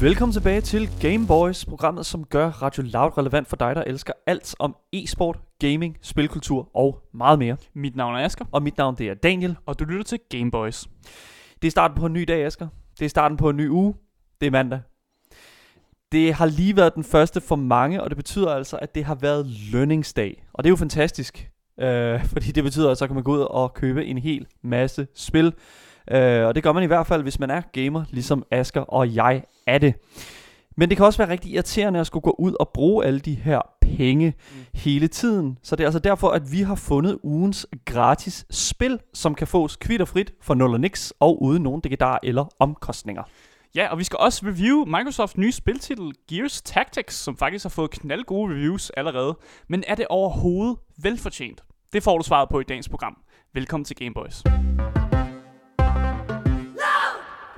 Velkommen tilbage til Game Boys, programmet som gør Radio Loud relevant for dig, der elsker alt om e-sport, gaming, spilkultur og meget mere. Mit navn er Asger, Og mit navn det er Daniel. og du lytter til Game Boys. Det er starten på en ny dag, Asger. Det er starten på en ny uge. Det er mandag. Det har lige været den første for mange, og det betyder altså, at det har været lønningsdag. Og det er jo fantastisk, øh, fordi det betyder, at så kan man gå ud og købe en hel masse spil. Øh, og det gør man i hvert fald, hvis man er gamer, ligesom Asker og jeg er det. Men det kan også være rigtig irriterende at skulle gå ud og bruge alle de her penge mm. hele tiden. Så det er altså derfor, at vi har fundet ugens gratis spil, som kan fås kvitterfrit for 0 og niks og uden nogen digedar eller omkostninger. Ja, og vi skal også review Microsofts nye spiltitel Gears Tactics, som faktisk har fået knaldgode reviews allerede. Men er det overhovedet velfortjent? Det får du svaret på i dagens program. Velkommen til Game Boys.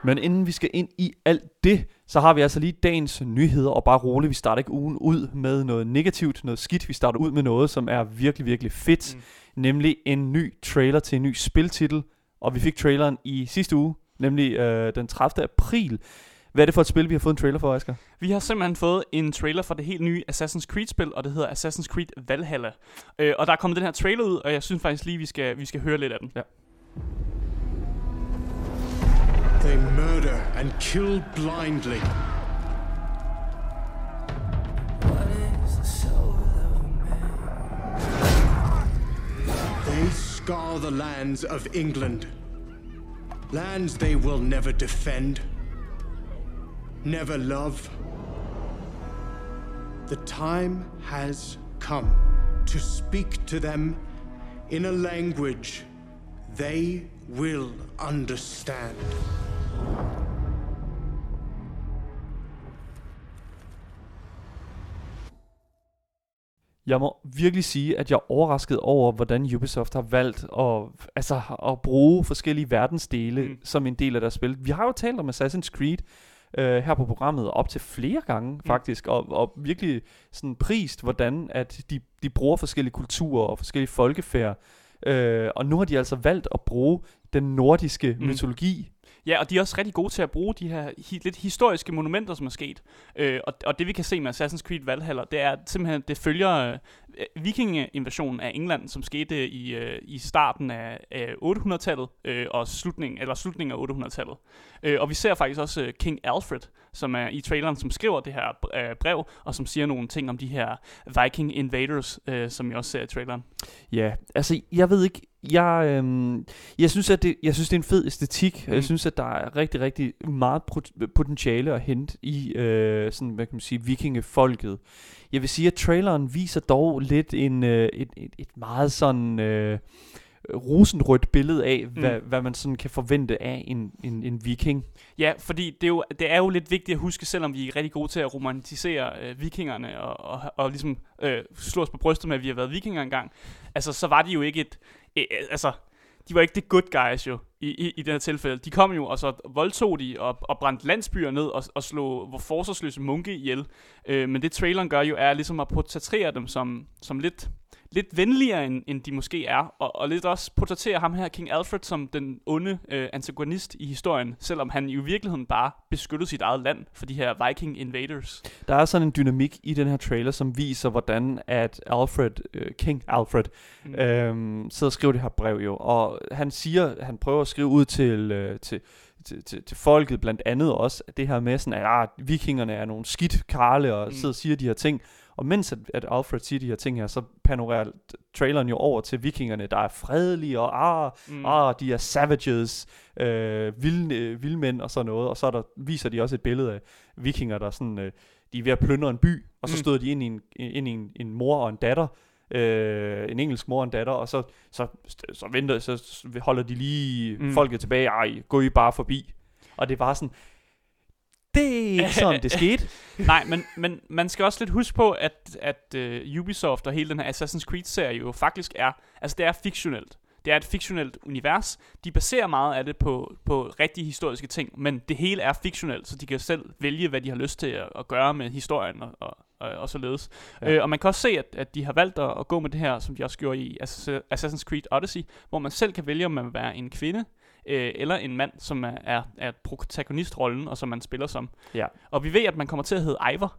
Men inden vi skal ind i alt det, så har vi altså lige dagens nyheder, og bare roligt, vi starter ikke ugen ud med noget negativt, noget skidt. Vi starter ud med noget, som er virkelig, virkelig fedt, mm. nemlig en ny trailer til en ny spiltitel. Og vi fik traileren i sidste uge, nemlig øh, den 30. april. Hvad er det for et spil, vi har fået en trailer for, Asger? Vi har simpelthen fået en trailer for det helt nye Assassin's Creed-spil, og det hedder Assassin's Creed Valhalla. Øh, og der er kommet den her trailer ud, og jeg synes faktisk lige, vi skal, vi skal høre lidt af den. Ja. They murder and kill blindly. They scar the lands of England. Lands they will never defend, never love. The time has come to speak to them in a language they will understand. Jeg må virkelig sige, at jeg er overrasket over, hvordan Ubisoft har valgt at, altså, at bruge forskellige verdensdele mm. Som en del af deres spil. Vi har jo talt om Assassin's Creed øh, her på programmet op til flere gange mm. faktisk, og, og virkelig sådan prist, hvordan at de, de bruger forskellige kulturer og forskellige folkefærd. Øh, og nu har de altså valgt at bruge den nordiske. Mm. mytologi Ja, og de er også rigtig gode til at bruge de her hi- lidt historiske monumenter, som er sket. Øh, og, og det vi kan se med Assassin's Creed Valhalla, det er simpelthen, det følger øh, vikingeinvasionen af England, som skete i, øh, i starten af, af 800-tallet øh, og slutningen, eller slutningen af 800-tallet. Øh, og vi ser faktisk også øh, King Alfred, som er i traileren, som skriver det her øh, brev, og som siger nogle ting om de her Viking Invaders, øh, som vi også ser i traileren. Ja, altså jeg ved ikke, jeg, øhm, jeg, synes, at det, jeg synes, det er en fed æstetik. Mm. Jeg synes, at der er rigtig, rigtig meget pot- potentiale at hente i øh, sådan, hvad kan man sige, vikingefolket. Jeg vil sige, at traileren viser dog lidt en, øh, et, et, et meget sådan øh, rosenrødt billede af, mm. hvad, hvad man sådan kan forvente af en, en, en viking. Ja, fordi det er, jo, det er jo lidt vigtigt at huske, selvom vi er rigtig gode til at romantisere øh, vikingerne og, og, og ligesom øh, slå os på brystet med, at vi har været vikinger engang. Altså, så var de jo ikke et... Øh, altså, de var ikke det good guys jo, i, i, i det her tilfælde. De kom jo, og så voldtog de og, og brændte landsbyer ned og, og slog forsvarsløse munke ihjel. Øh, men det traileren gør jo, er ligesom at portrættere dem som, som lidt, lidt venligere, end, end de måske er. Og, og lidt også portrættere ham her, King Alfred, som den onde øh, antagonist i historien, selvom han i virkeligheden bare beskyttede sit eget land for de her Viking Invaders. Der er sådan en dynamik i den her trailer, som viser, hvordan at Alfred, øh, King Alfred, Mm. øhm, sidder og skriver det her brev jo. Og han siger, han prøver at skrive ud til, øh, til, til, til, til folket, blandt andet også, at det her med sådan, at ah, vikingerne er nogle skidt karle, og mm. sidder og siger de her ting. Og mens at, at Alfred siger de her ting her, så panorerer traileren jo over til vikingerne, der er fredelige, og ah, Mm. mm. ah de er savages, øh, vilde, øh, vildmænd og sådan noget. Og så er der, viser de også et billede af vikinger, der sådan, øh, de er ved at plyndre en by, og så Mm. støder de ind i en, ind i en, en mor og en datter, øh, en engelsk mor og en datter, og så, så, så, venter, så holder de lige Mm. mm. folket tilbage, ej, gå I bare forbi. Og det var sådan, det er ikke sådan, det skete. Nej, men, men man skal også lidt huske på, at, at uh, Ubisoft og hele den her Assassin's Creed-serie jo faktisk er, altså det er fiktionelt. Det er et fiktionelt univers. De baserer meget af det på, på rigtige historiske ting, men det hele er fiktionelt, så de kan selv vælge, hvad de har lyst til at, at gøre med historien og, og, og, og således. Ja. Øh, og man kan også se, at, at de har valgt at, at gå med det her, som de også gjorde i Ass- Assassin's Creed Odyssey, hvor man selv kan vælge, om man vil være en kvinde, øh, eller en mand, som er, er, er protagonistrollen, og som man spiller som. Ja. Og vi ved, at man kommer til at hedde Ivor,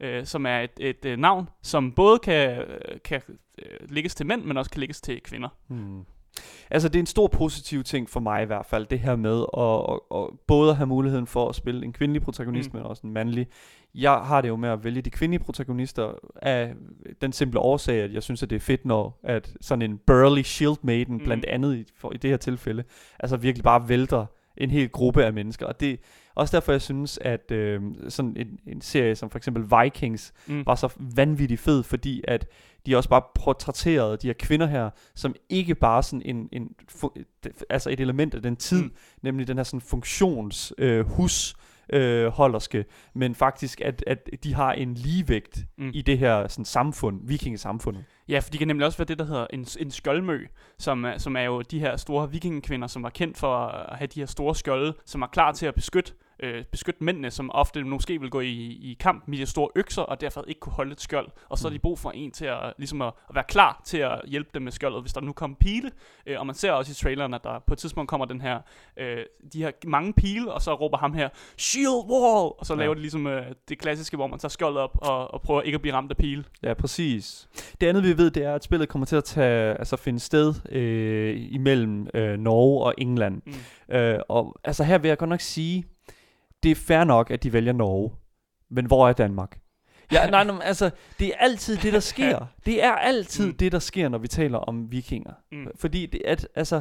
øh, som er et, et øh, navn, som både kan, øh, kan øh, lægges til mænd, men også kan lægges til kvinder. Hmm. Altså det er en stor positiv ting for mig i hvert fald, det her med at, at, at både at have muligheden for at spille en kvindelig protagonist, mm. men også en mandlig. Jeg har det jo med at vælge de kvindelige protagonister af den simple årsag, at jeg synes, at det er fedt, når at sådan en burly shield maiden, mm. blandt andet i, for, i det her tilfælde, altså virkelig bare vælter en hel gruppe af mennesker. Og det er også derfor, jeg synes, at øh, sådan en, en serie som for eksempel Vikings Mm. var så vanvittigt fed, fordi at de også bare portrætterede de her kvinder her, som ikke bare sådan en, en altså et element af den tid, Mm. nemlig den her sådan funktions øh, hus øh, holderske, men faktisk at, at de har en ligevægt Mm. i det her sådan samfund, vikingesamfundet. Ja, for de kan nemlig også være det, der hedder en, en skjoldmø, som, er- som er jo de her store vikingekvinder, som var kendt for at have de her store skjolde, som er klar til at beskytte, øh, beskytte mændene, som ofte måske vil gå i, i kamp med de store økser, og derfor ikke kunne holde et skjold. Og så har de brug for en til at, ligesom at, at være klar til at hjælpe dem med skjoldet, hvis der nu kommer pile. Øh, og man ser også i traileren, at der på et tidspunkt kommer den her, øh, de her mange pile, og så råber ham her, Shield Wall! Og så Ja. laver de ligesom øh, det klassiske, hvor man tager skjoldet op og, og prøver ikke at blive ramt af pile. Ja, præcis. Det andet vi ved, det er, at spillet kommer til at tage, altså finde sted øh, imellem øh, Norge og England. Mm. Øh, og altså her vil jeg godt nok sige, det er fair nok, at de vælger Norge. Men hvor er Danmark? Ja, nej, nej, altså, det er altid det, der sker. Det er altid Mm. det, der sker, når vi taler om vikinger. Mm. Fordi det, at, altså,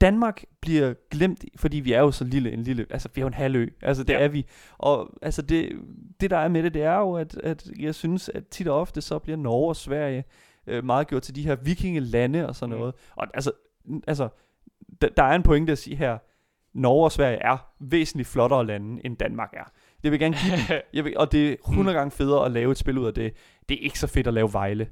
Danmark bliver glemt, fordi vi er jo så lille, en lille, altså vi er jo en halvø, altså det Ja. er vi, og altså det, det der er med det, det er jo, at, at jeg synes, at tit og ofte, så bliver Norge og Sverige øh, meget gjort til de her vikingelande og sådan Mm. noget, og altså, altså, d- der er en pointe at sige her, Norge og Sverige er væsentligt flottere lande, end Danmark er. Det vil jeg gerne give. Jeg vil, og det er 100 gange federe at lave et spil ud af det. Det er ikke så fedt at lave Vejle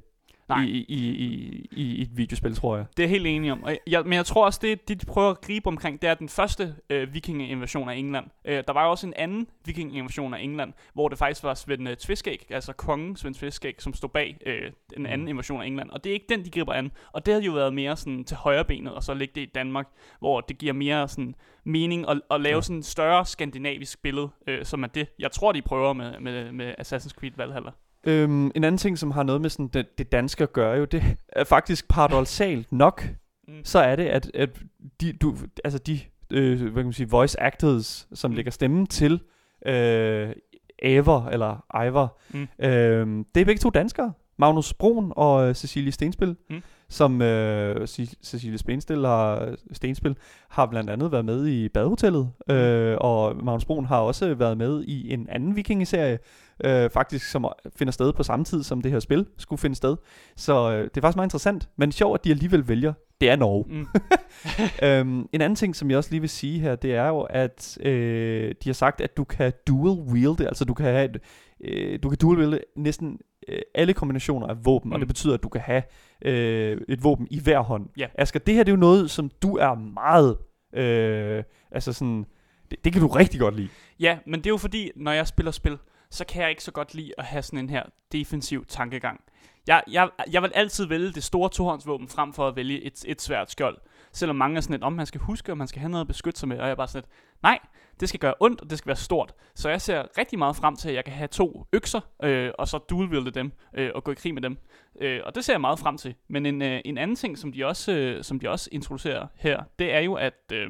Nej. i, i, i, i, i et videospil, tror jeg. Det er jeg helt enig om. Og jeg, men jeg tror også, det, de prøver at gribe omkring, det er den første øh, vikingeinvasion af England. Øh, der var jo også en anden vikingeinvasion af England, hvor det faktisk var Svend øh, Tviskæg, altså kongen Svend Tviskæg, som stod bag øh, en anden invasion af England. Og det er ikke den, de griber an. Og det havde jo været mere sådan til højre benet, og så lægge det i Danmark, hvor det giver mere sådan mening at, at lave Ja. sådan en større skandinavisk billede, øh, som er det, jeg tror, de prøver med, med, med Assassin's Creed Valhalla. Øhm, en anden ting, som har noget med sådan det, det danske at gøre, jo, det er faktisk paradoxalt nok, Mm. så er det, at, at de, du, altså de øh, hvad kan man sige, voice actors, som Mm. lægger stemmen til øh, Ever, eller Ivar, Mm. øh, det er begge to danskere. Magnus Brun og øh, Cecilie Stenspil, Mm. Som øh, Ce- Cecilie Stenspil har, Stenspil har blandt andet været med i Badehotellet, øh, og Magnus Brun har også været med i en anden vikingeserie, øh, faktisk som finder sted på samme tid, som det her spil skulle finde sted. Så øh, det er faktisk meget interessant, men sjovt, at de alligevel vælger, det er Norge. Mm. øhm, en anden ting, som jeg også lige vil sige her, det er jo, at øh, de har sagt, at du kan dual wield, altså du kan have et, øh, du kan dual næsten øh, alle kombinationer af våben, mm. og Mm. det betyder, at du kan have øh, et våben i hver hånd. Ja. Asger, det her det er jo noget, som du er meget, øh, altså sådan, det, det kan du rigtig godt lide. Ja, men det er jo fordi, når jeg spiller spil, så kan jeg ikke så godt lide at have sådan en her defensiv tankegang. Jeg, jeg, jeg vil altid vælge det store tohåndsvåben frem for at vælge et, et svært skjold. Selvom mange er sådan lidt, om man skal huske, at man skal have noget at beskytte sig med, og jeg er bare sådan lidt, nej, det skal gøre ondt, og det skal være stort. Så jeg ser rigtig meget frem til, at jeg kan have to økser, øh, og så dual dem, øh, og gå i krig med dem. Øh, og det ser jeg meget frem til. Men en, øh, en anden ting, som de, også, øh, som de også introducerer her, det er jo, at... Øh,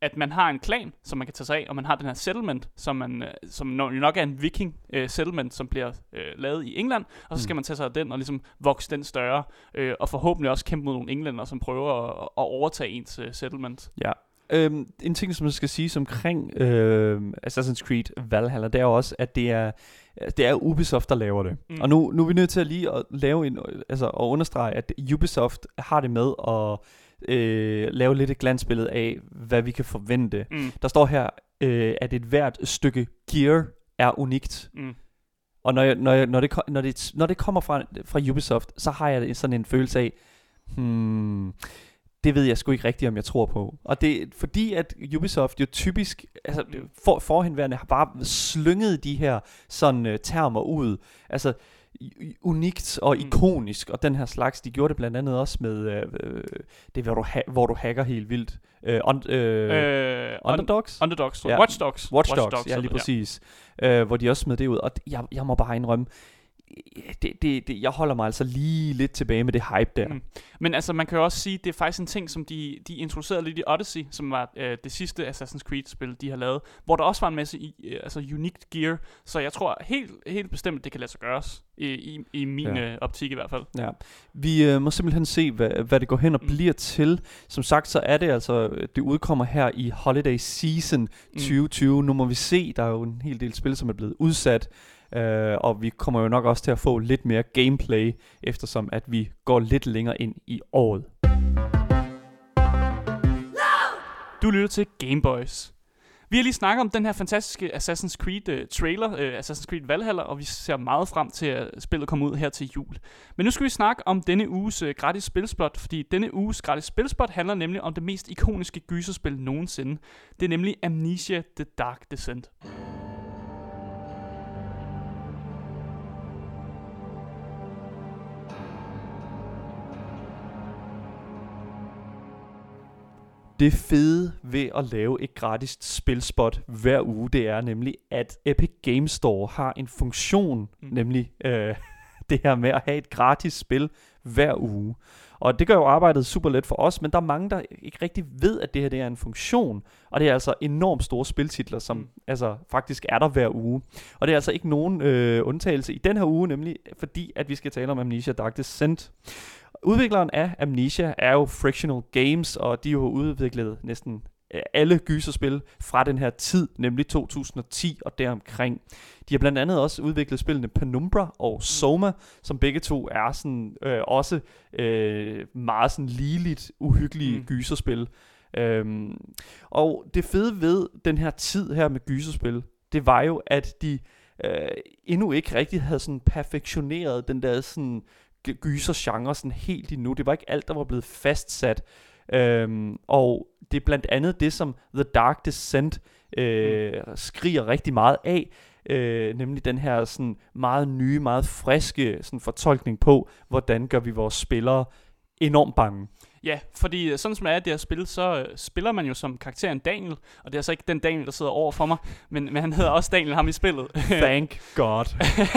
at man har en klan, som man kan tage sig af, og man har den her settlement, som, man, øh, som jo nok er en viking øh, settlement, som bliver øh, lavet i England, og så skal Mm. man tage sig af den og ligesom vokse den større, øh, og forhåbentlig også kæmpe mod nogle englænder, som prøver at, at overtage ens øh, settlement. Ja. Øhm, en ting, som jeg skal sige omkring øh, Assassin's Creed Valhalla, det er jo også, at det er, det er Ubisoft, der laver det. Mm. Og nu, nu er vi nødt til at lige at lave en, altså at understrege, at Ubisoft har det med at øh, lave lidt et glansbillede af, hvad vi kan forvente. Mm. Der står her, øh, at et hvert stykke gear er unikt. Mm. Og når, jeg, når, jeg, når, det, når, det, når det kommer fra, fra Ubisoft, så har jeg sådan en følelse af, hmm, det ved jeg sgu ikke rigtigt, om jeg tror på. Og det er fordi, at Ubisoft jo typisk, altså for, forhenværende har bare slynget de her sådan uh, termer ud. Altså, unikt og Mm. ikonisk, og den her slags, de gjorde det blandt andet også med, øh, øh, det hvor du, ha- hvor du hacker helt vildt. Øh, on, øh, Øh, un- Underdogs? Underdogs. Ja. Watch Dogs. Watch Dogs, ja lige præcis. Øh, hvor de også smed det ud, og jeg, jeg må bare indrømme, det, det, det, jeg holder mig altså lige lidt tilbage med det hype der. Mm. Men altså, man kan jo også sige, det er faktisk en ting, som de, de introducerede lidt i Odyssey, som var øh, det sidste Assassin's Creed-spil, de har lavet, hvor der også var en masse i, øh, altså unique gear, så jeg tror helt, helt bestemt, det kan lade sig gøres, i, i, i min Ja. øh, optik i hvert fald. Ja. Vi øh, må simpelthen se, hvad, hvad det går hen og Mm. bliver til. Som sagt, så er det altså, det udkommer her i Holiday Season Mm. 2020. Nu må vi se, der er jo en hel del spil, som er blevet udsat. Øh, og vi kommer jo nok også til at få lidt mere gameplay, eftersom at vi går lidt længere ind i året. Du lytter til Gameboys. Vi har lige snakket om den her fantastiske Assassin's Creed uh, trailer, uh, Assassin's Creed Valhalla, og vi ser meget frem til, at spillet kommer ud her til jul. Men nu skal vi snakke om denne uges uh, gratis spilspot, fordi denne uges gratis spilspot handler nemlig om det mest ikoniske gyserspil nogensinde. Det er nemlig Amnesia The Dark Descent. Det fede ved at lave et gratis spilspot hver uge, det er nemlig, at Epic Games Store har en funktion, mm. Nemlig øh, det her med at have et gratis spil hver uge. Og det gør jo arbejdet super let for os, men der er mange, der ikke rigtig ved, at det her det er en funktion. Og det er altså enormt store spiltitler, som. Mm. altså faktisk er der hver uge. Og det er altså ikke nogen øh, undtagelse i den her uge, nemlig fordi, at vi skal tale om Amnesia Dark Descent. Udvikleren af Amnesia er jo Frictional Games, og de har jo udviklet næsten øh, alle gyserspil fra den her tid, nemlig 2010 og deromkring. De har blandt andet også udviklet spillene Penumbra og Soma, som begge to er sådan øh, også øh, meget sådan ligeligt uhyggelige mm. Mm. gyserspil. Øhm, og det fede ved den her tid her med gyserspil, det var jo, at de øh, endnu ikke rigtig havde sådan perfektioneret den der sådan gyser-genre sådan helt endnu. Det var ikke alt, der var blevet fastsat. Øhm, og det er blandt andet det, som The Dark Descent øh, skriger rigtig meget af, øh, nemlig den her sådan meget nye, meget friske sådan fortolkning på, hvordan gør vi vores spillere enormt bange. Ja, fordi øh, sådan som det er det her spil, så øh, spiller man jo som karakteren Daniel, og det er altså ikke den Daniel, der sidder over for mig, men, men han hedder også Daniel, ham i spillet. Thank God.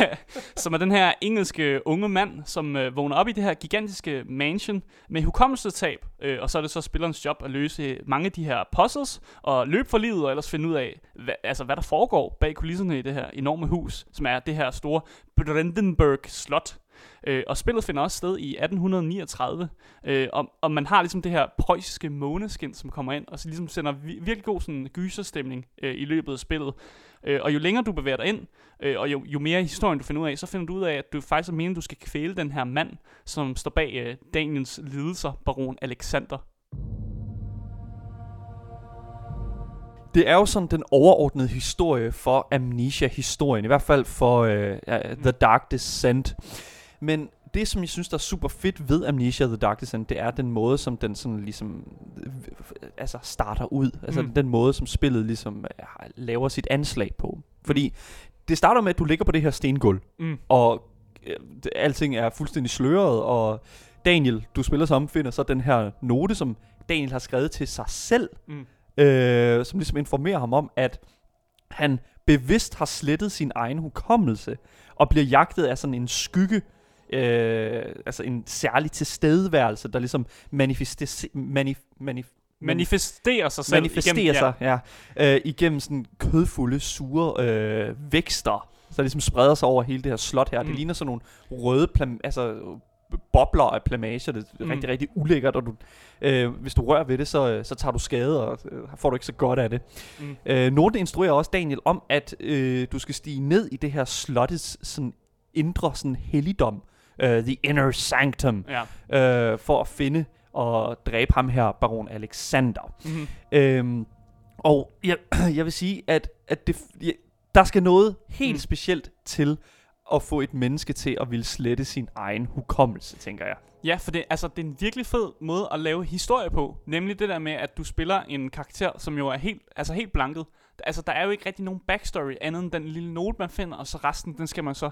som er den her engelske unge mand, som øh, vågner op i det her gigantiske mansion med hukommelsestab, øh, og så er det så spillerens job at løse mange af de her puzzles, og løbe for livet, og ellers finde ud af, hvad, altså, hvad der foregår bag kulisserne i det her enorme hus, som er det her store Brandenburg Slot. Øh, og spillet finder også sted i 1839, øh, og, og man har ligesom det her preussiske måneskin, som kommer ind, og så ligesom sender vi, virkelig god sådan gyserstemning øh, i løbet af spillet. Øh, og jo længere du bevæger dig ind, øh, og jo, jo mere historien du finder ud af, så finder du ud af, at du faktisk er meningen, du skal kvæle den her mand, som står bag øh, Daniels lidelser, baron Alexander. Det er jo sådan den overordnede historie for Amnesia-historien, i hvert fald for øh, uh, The Dark Descent. Men det, som jeg synes, der er super fedt ved Amnesia The Dark Descent, det er den måde, som den sådan ligesom øh, altså starter ud. Altså Mm. den måde, som spillet ligesom øh, laver sit anslag på. Fordi det starter med, at du ligger på det her stengulv, Mm. og øh, alting er fuldstændig sløret, og Daniel, du spiller som, finder så den her note, som Daniel har skrevet til sig selv, Mm. øh, som ligesom informerer ham om, at han bevidst har slettet sin egen hukommelse, og bliver jagtet af sådan en skygge, øh, altså en særlig tilstedeværelse, der ligesom manifesterer, manif, manif, Manifesterer sig selv. manifesterer igennem- sig ja, øh, igennem sådan kødfulde, sure øh, vækster, så ligesom spreder sig over hele det her slot her. Mm. Det ligner sådan nogle røde, plam, altså bobler af plamager. Det er Mm. rigtig, rigtig ulækkert, og du, øh, hvis du rører ved det, så, øh, så tager du skade, og øh, får du ikke så godt af det. Mm. Øh, Norden instruerer også Daniel om, at øh, du skal stige ned i det her slottets sådan, indre sådan, helligdom, øh, the inner sanctum, Ja. øh, for at finde og dræbe ham her, baron Alexander. Mm-hmm. Øhm, og jeg, jeg vil sige, at, at det, ja, der skal noget helt mm. specielt til at få et menneske til at ville slette sin egen hukommelse, tænker jeg. Ja, for det, altså, det er en virkelig fed måde at lave historie på. Nemlig det der med, at du spiller en karakter, som jo er helt, altså helt blanket. Altså, der er jo ikke rigtig nogen backstory, andet end den lille note, man finder, og så resten, den skal man så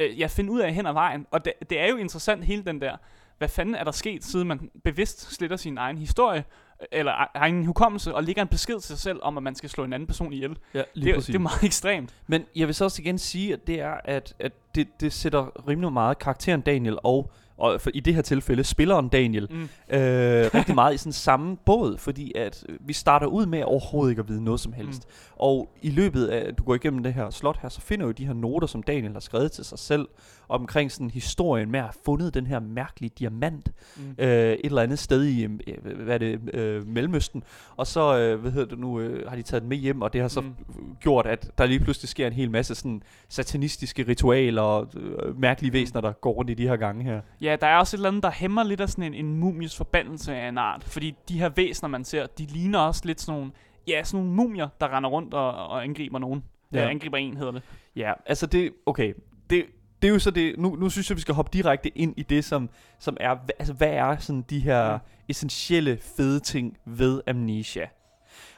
øh, ja, finde ud af hen ad vejen. Og det, det er jo interessant hele den der, hvad fanden er der sket, siden man bevidst sletter sin egen historie, eller e- egen hukommelse, og lægger en besked til sig selv om, at man skal slå en anden person ihjel. Ja, Det, er- det er meget ekstremt. Men jeg vil så også igen sige, at det er, at, at det, det sætter rimelig meget karakteren Daniel og, og for, i det her tilfælde spilleren Daniel Mm. øh, rigtig meget i sådan samme båd, fordi at øh, vi starter ud med overhovedet ikke at vide noget som helst. Mm. Og i løbet af, du går igennem det her slot her, så finder du de her noter, som Daniel har skrevet til sig selv, omkring sådan historien med at have fundet den her mærkelige diamant Mm. øh, et eller andet sted i, øh, hvad er det, øh, Mellemøsten. Og så, øh, hvad hedder det nu, øh, har de taget den med hjem, og det har så Mm. mm. gjort, at der lige pludselig sker en hel masse sådan satanistiske ritualer og øh, mærkelige væsener, der går rundt i de her gange her. Ja, der er også et eller andet, der hæmmer lidt af sådan en, en mumies forbandelse af en art. Fordi de her væsener, man ser, de ligner også lidt sådan nogle, ja, sådan nogle mumier, der render rundt og, og angriber nogen. Ja. Ja. angriber en, hedder det. Ja, altså det, okay, det, det er jo så det, nu, nu synes jeg, vi skal hoppe direkte ind i det, som, som er, altså hvad er sådan de her essentielle fede ting ved Amnesia?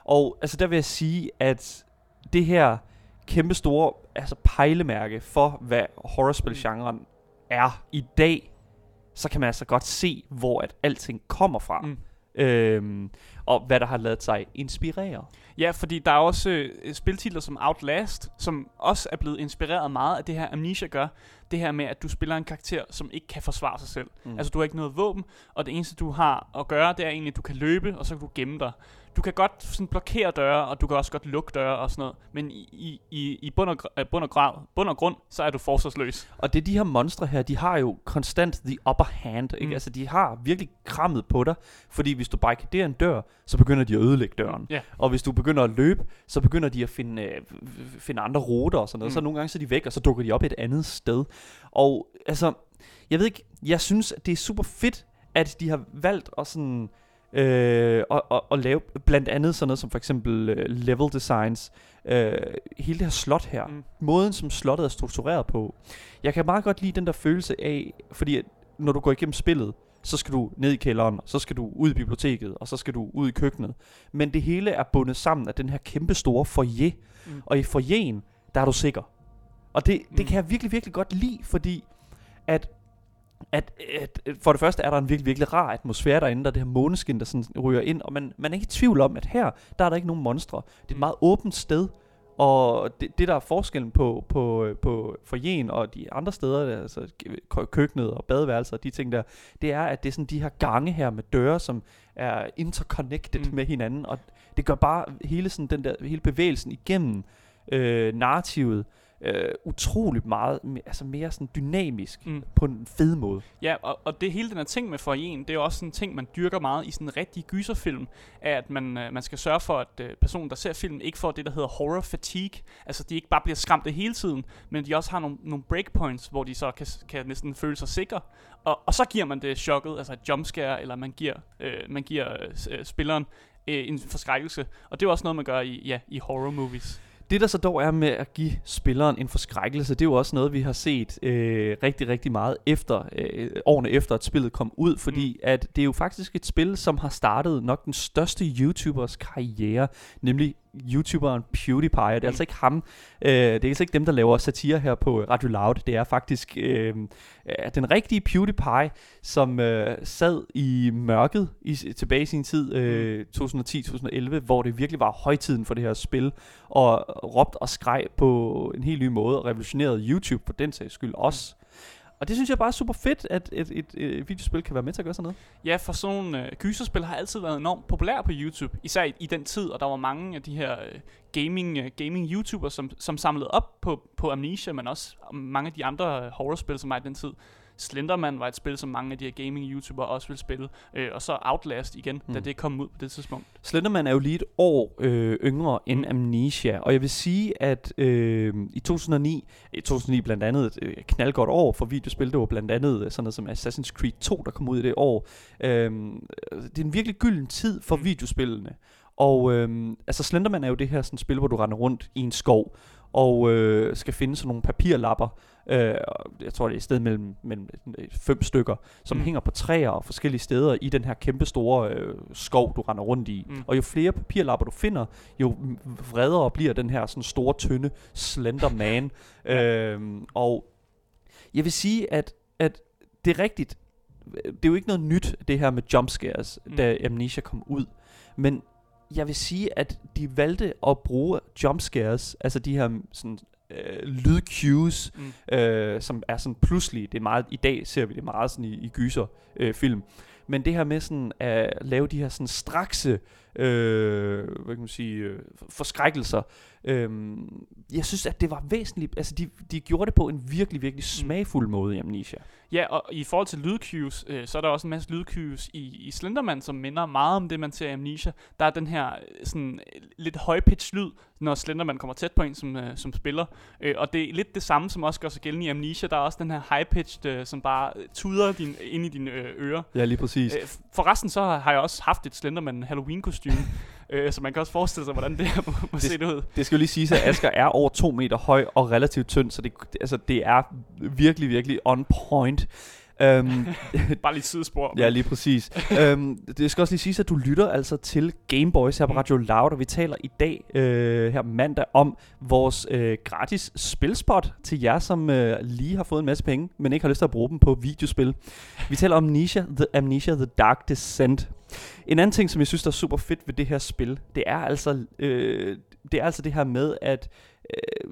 Og altså der vil jeg sige, at det her kæmpe store altså pejlemærke for, hvad horrorspilgenren er i dag, så kan man altså godt se, hvor at alting kommer fra. Mm. Øhm, og hvad der har lavet sig inspirere. Ja, fordi der er også øh, spiltitler som Outlast, som også er blevet inspireret meget af det her Amnesia gør. Det her med, at du spiller en karakter, som ikke kan forsvare sig selv. Mm. Altså, du har ikke noget våben, og det eneste, du har at gøre, det er egentlig, at du kan løbe, og så kan du gemme dig. Du kan godt sådan blokere døre, og du kan også godt lukke døre og sådan noget. Men i, i, i, bund, og, bund, og grad, bund og grund, så er du forsvarsløs. Og det er de her monstre her, de har jo konstant the upper hand, ikke? Mm. Altså, de har virkelig krammet på dig, fordi hvis du barrikaderer en dør, så begynder de at ødelægge døren. Ja. Og hvis du begynder at løbe, så begynder de at finde, øh, finde andre ruter og sådan noget. Mm. Så nogle gange så er de væk, og så dukker de op et andet sted. Og altså, jeg ved ikke, jeg synes, det er super fedt, at de har valgt at sådan... Øh, og, og, og lave blandt andet sådan noget som for eksempel øh, level designs, øh, hele det her slot her, Mm. måden som slottet er struktureret på. Jeg kan meget godt lide den der følelse af, fordi at når du går igennem spillet, så skal du ned i kælderen, så skal du ud i biblioteket, og så skal du ud i køkkenet. Men det hele er bundet sammen af den her kæmpe store foyer, mm. og i foyeren, der er du sikker. Og det, det Mm. kan jeg virkelig, virkelig godt lide, fordi at, at, at for det første er der en virkelig, virkelig rar atmosfære derinde, der er det her måneskin, der sådan ryger ind, og man, man er ikke i tvivl om, at her, der er der ikke nogen monstre. Det er et Mm. meget åbent sted, og det, det der er forskellen på, på, på foyeren og de andre steder, altså kø- køkkenet og badeværelser og de ting der, det er, at det er sådan de her gange her med døre, som er interconnected mm. med hinanden, og det gør bare hele, sådan den der, hele bevægelsen igennem øh, narrativet øh, utroligt meget, me- altså mere sådan dynamisk Mm. på en fed måde. Ja, og, og det hele den her ting med foyeren, det er jo også sådan en ting, man dyrker meget i sådan en rigtig gyserfilm, er, at man, øh, man skal sørge for, at øh, personen, der ser filmen, ikke får det, der hedder horror fatigue. Altså, de ikke bare bliver skræmte hele tiden, men de også har nogle, nogle breakpoints, hvor de så kan, kan næsten føle sig sikre. Og, og så giver man det chokket, altså et jumpscare, eller man giver, øh, man giver øh, øh, spilleren øh, en forskrækkelse. Og det er også noget, man gør i, ja, i horror movies. Det der så dog er med at give spilleren en forskrækkelse, det er jo også noget, vi har set øh, rigtig, rigtig meget efter øh, årene efter, at spillet kom ud, fordi mm. at det er jo faktisk et spil, som har startet nok den største YouTubers karriere, nemlig YouTuberen PewDiePie, og det er Mm. altså ikke ham, øh, det er altså ikke dem, der laver satire her på Radio Loud, det er faktisk øh, øh, den rigtige PewDiePie, som øh, sad i mørket i, tilbage i sin tid, øh, 2010-2011, hvor det virkelig var højtiden for det her spil, og råbte og skreg på en helt ny måde, og revolutionerede YouTube på den sags skyld også. Og det synes jeg bare er super fedt, at et, et, et videospil kan være med til at gøre sådan noget. Ja, for sådan nogle øh, gyserspil har altid været enormt populære på YouTube. Især i, i den tid, og der var mange af de her øh, gaming, øh, gaming YouTubere, som, som samlede op på, på Amnesia, men også mange af de andre øh, horrorspil, som var i den tid. Slenderman var et spil, som mange af de her gaming YouTubere også ville spille. Øh, og så Outlast igen, mm. da det kom ud på det tidspunkt. Slenderman er jo lige et år øh, yngre end Mm. Amnesia, og jeg vil sige, at øh, i 2009, i 2009 blandt andet et øh, knaldgodt år for videospil, det var blandt andet øh, sådan noget som Assassin's Creed 2, der kom ud i det år. Øh, det er en virkelig gylden tid for Mm. videospillene. Og øh, altså Slenderman er jo det her sådan spil, hvor du render rundt i en skov, og øh, skal finde sådan nogle papirlapper, øh, jeg tror det er et sted mellem, mellem øh, fem stykker, som Mm. hænger på træer og forskellige steder i den her kæmpe store øh, skov, du render rundt i. Mm. Og jo flere papirlapper du finder, jo vredere bliver den her sådan store, tynde, slender man. øhm, og Jeg vil sige, at, at det er rigtigt. Det er jo ikke noget nyt, det her med jumpscares, mm. da Amnesia kom ud. Men jeg vil sige, at de valgte at bruge jumpscares, altså de her sådan, øh, lydcues, Mm. øh, som er sådan pludselig, det er meget, i dag ser vi det meget sådan i, i gyser øh, film, men det her med sådan at lave de her sådan strakse, øh, hvad kan man sige, øh, forskrækkelser, øh, jeg synes, at det var væsentligt, altså de, de gjorde det på en virkelig, virkelig smagfuld måde i Amnesia. Ja, og i forhold til lydcues, øh, så er der også en masse lydcues i, i Slenderman, som minder meget om det, man ser i Amnesia. Der er den her øh, sådan øh, lidt højpitch lyd, når Slenderman kommer tæt på en som, øh, som spiller. Øh, og det er lidt det samme, som også gør sig gældende i Amnesia. Der er også den her high-pitched, øh, som bare øh, tuder din, ind i dine øh, ører. Ja, lige præcis. Øh, forresten så har, har jeg også haft et Slenderman Halloween-kostyme, øh, så man kan også forestille sig, hvordan det her må, må Det- se det ud. Det skal jo lige siges, at Asger er over to meter høj og relativt tynd, så det, altså, det er virkelig, virkelig on point. Um, Bare lige sidespor. ja, lige præcis. um, det skal også lige siges, at du lytter altså til Gameboys her på. Radio Loud, og vi taler i dag, øh, her mandag, om vores øh, gratis spilspot til jer, som øh, lige har fået en masse penge, men ikke har lyst til at bruge dem på videospil. Vi taler om Amnesia, The, Amnesia, The Dark Descent. En anden ting, som jeg synes, der er super fedt ved det her spil, det er altså, øh, det, er altså det her med, at øh,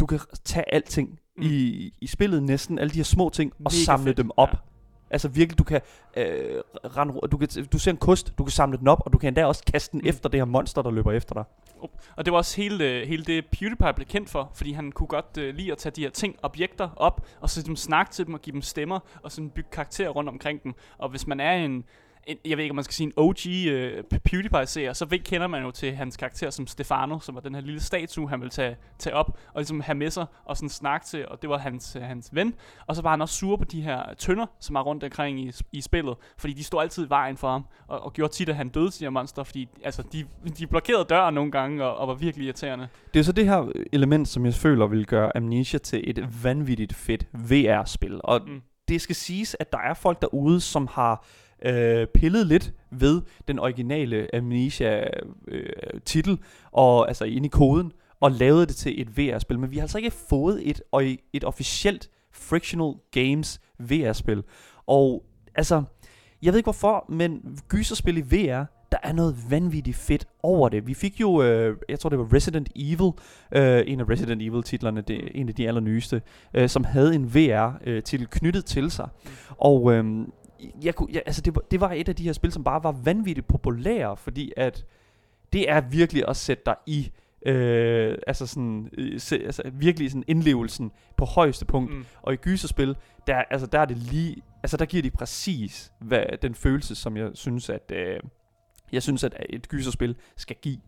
du kan tage alting Mm. i, i spillet, næsten alle de her små ting, og Mega samle fedt, dem op. ja. Altså virkelig, du kan, øh, rende, du kan du ser en kost, du kan samle den op, og du kan endda også kaste den Mm. efter det her monster, der løber efter dig. Og det var også hele, øh, hele det, PewDiePie blev kendt for, fordi han kunne godt øh, lide at tage de her ting, objekter op, og så dem snakke til dem og give dem stemmer, og sådan bygge karakterer rundt omkring dem. Og hvis man er en, en jeg ved ikke, om man skal sige en OG øh, PewDiePie-seer, så ved, kender man jo til hans karakter som Stefano, som var den her lille statue, han ville tage, tage op, og ligesom have med sig, og sådan snakke til, og det var hans, øh, hans ven. Og så var han også sur på de her tønder, som er rundt omkring i, i spillet, fordi de stod altid i vejen for ham, og, og gjorde tit, at han døde til de her monster, fordi altså, de, de blokerede døren nogle gange, og, og var virkelig irriterende. Det er så det her element, som jeg føler vil gøre Amnesia til et vanvittigt fedt VR-spil. Og Mm. mm. det skal siges, at der er folk derude, som har øh, pillet lidt ved den originale Amnesia-titel, øh, og altså inde i koden, og lavet det til et VR-spil. Men vi har altså ikke fået et, et officielt Frictional Games VR-spil. Og altså, jeg ved ikke hvorfor, men gyserspil i VR, der er noget vanvittigt fedt over det. Vi fik jo, øh, jeg tror det var Resident Evil, øh, en af Resident Evil-titlerne, det er en af de allernyeste, øh, som havde en VR-titel øh, knyttet til sig. Og øh, jeg kunne, jeg, altså det, var, det var et af de her spil, som bare var vanvittigt populære, fordi at det er virkelig at sætte dig i Øh, altså sådan øh, se, altså virkelig sådan indlevelsen på højeste punkt Mm. og i gyserspil, der, altså, der er det lige, altså der giver de præcis hvad, den følelse, som jeg synes, at øh, jeg synes, at et gyserspil skal give.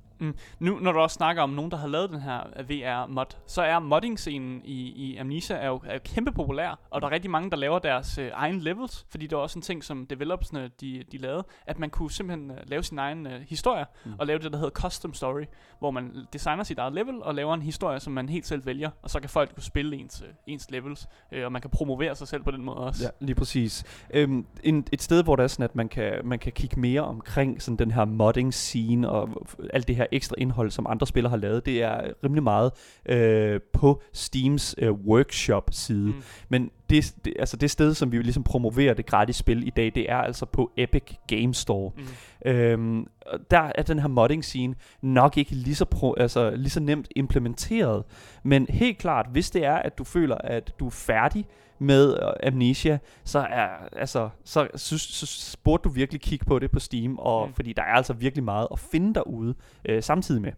Nu, når du også snakker om nogen, der har lavet den her VR-mod, så er modding-scenen i, i Amnesia er jo, er jo kæmpe populær, og der er rigtig mange, der laver deres øh, egen levels, fordi det var også en ting, som developersne de, de lavede, at man kunne simpelthen øh, lave sin egen øh, historie, Mm. mm. og lave det, der hedder custom story, hvor man designer sit eget level, og laver en historie, som man helt selv vælger, og så kan folk jo spille ens, øh, ens levels, øh, og man kan promovere sig selv på den måde også. Ja, lige præcis. Øhm, en, et sted, hvor det er sådan, at man kan, man kan kigge mere omkring sådan den her modding scene og alt det her ekstra indhold, som andre spillere har lavet, det er rimelig meget øh, på Steams øh, workshop-side. Mm. Men det, det, altså det sted, som vi ligesom promoverer det gratis spil i dag, det er altså på Epic Game Store. Mm. Øhm, der er den her modding scene nok ikke lige så, pro, altså, lige så nemt implementeret. Men helt klart, hvis det er, at du føler, at du er færdig med øh, Amnesia, så er altså så, så, så burde du virkelig kigge på det på Steam, og Mm. fordi der er altså virkelig meget at finde derude øh, samtidig med.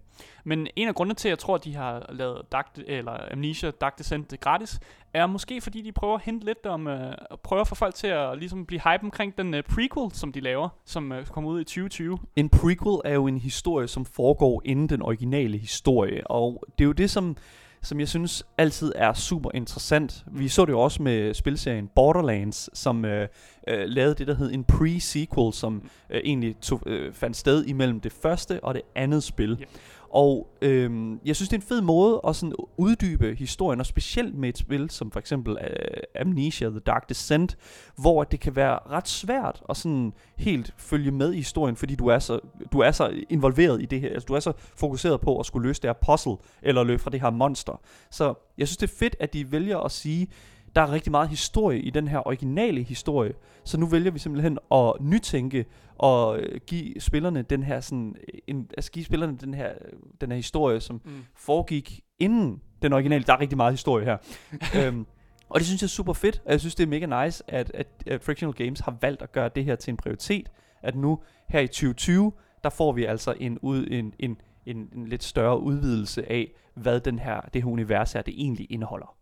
Men en af grundene til, at jeg tror, at de har lavet Dark, eller Amnesia Dark Descent gratis, er måske fordi, de prøver at hente lidt om, øh, at prøve at få folk til at ligesom blive hype omkring den øh, prequel, som de laver, som øh, kommer ud i 2020. En prequel er jo en historie, som foregår inden den originale historie, og det er jo det, som, som jeg synes altid er super interessant. Vi så det jo også med spilserien Borderlands, som øh, øh, lavede det, der hed en pre-sequel, som øh, egentlig tog, øh, fandt sted imellem det første og det andet spil. Yeah. Og øhm, jeg synes, det er en fed måde at sådan uddybe historien, og specielt med et spil som for eksempel øh, Amnesia The Dark Descent, hvor det kan være ret svært at sådan helt følge med i historien, fordi du er så, du er så involveret i det her, altså du er så fokuseret på at skulle løse det her puzzle, eller løbe fra det her monster. Så jeg synes, det er fedt, at de vælger at sige, der er rigtig meget historie i den her originale historie. Så nu vælger vi simpelthen at nytænke og øh, give spillerne den her sådan en, altså give spillerne den her den her historie som Mm. foregik inden den originale. Der er rigtig meget historie her. øhm, og det synes jeg er super fedt, og jeg synes, det er mega nice, at, at, at Frictional Games har valgt at gøre det her til en prioritet. At nu, her i 2020, der får vi altså en, ud, en, en, en, en lidt større udvidelse af, hvad den her, det her univers er, det egentlig indeholder.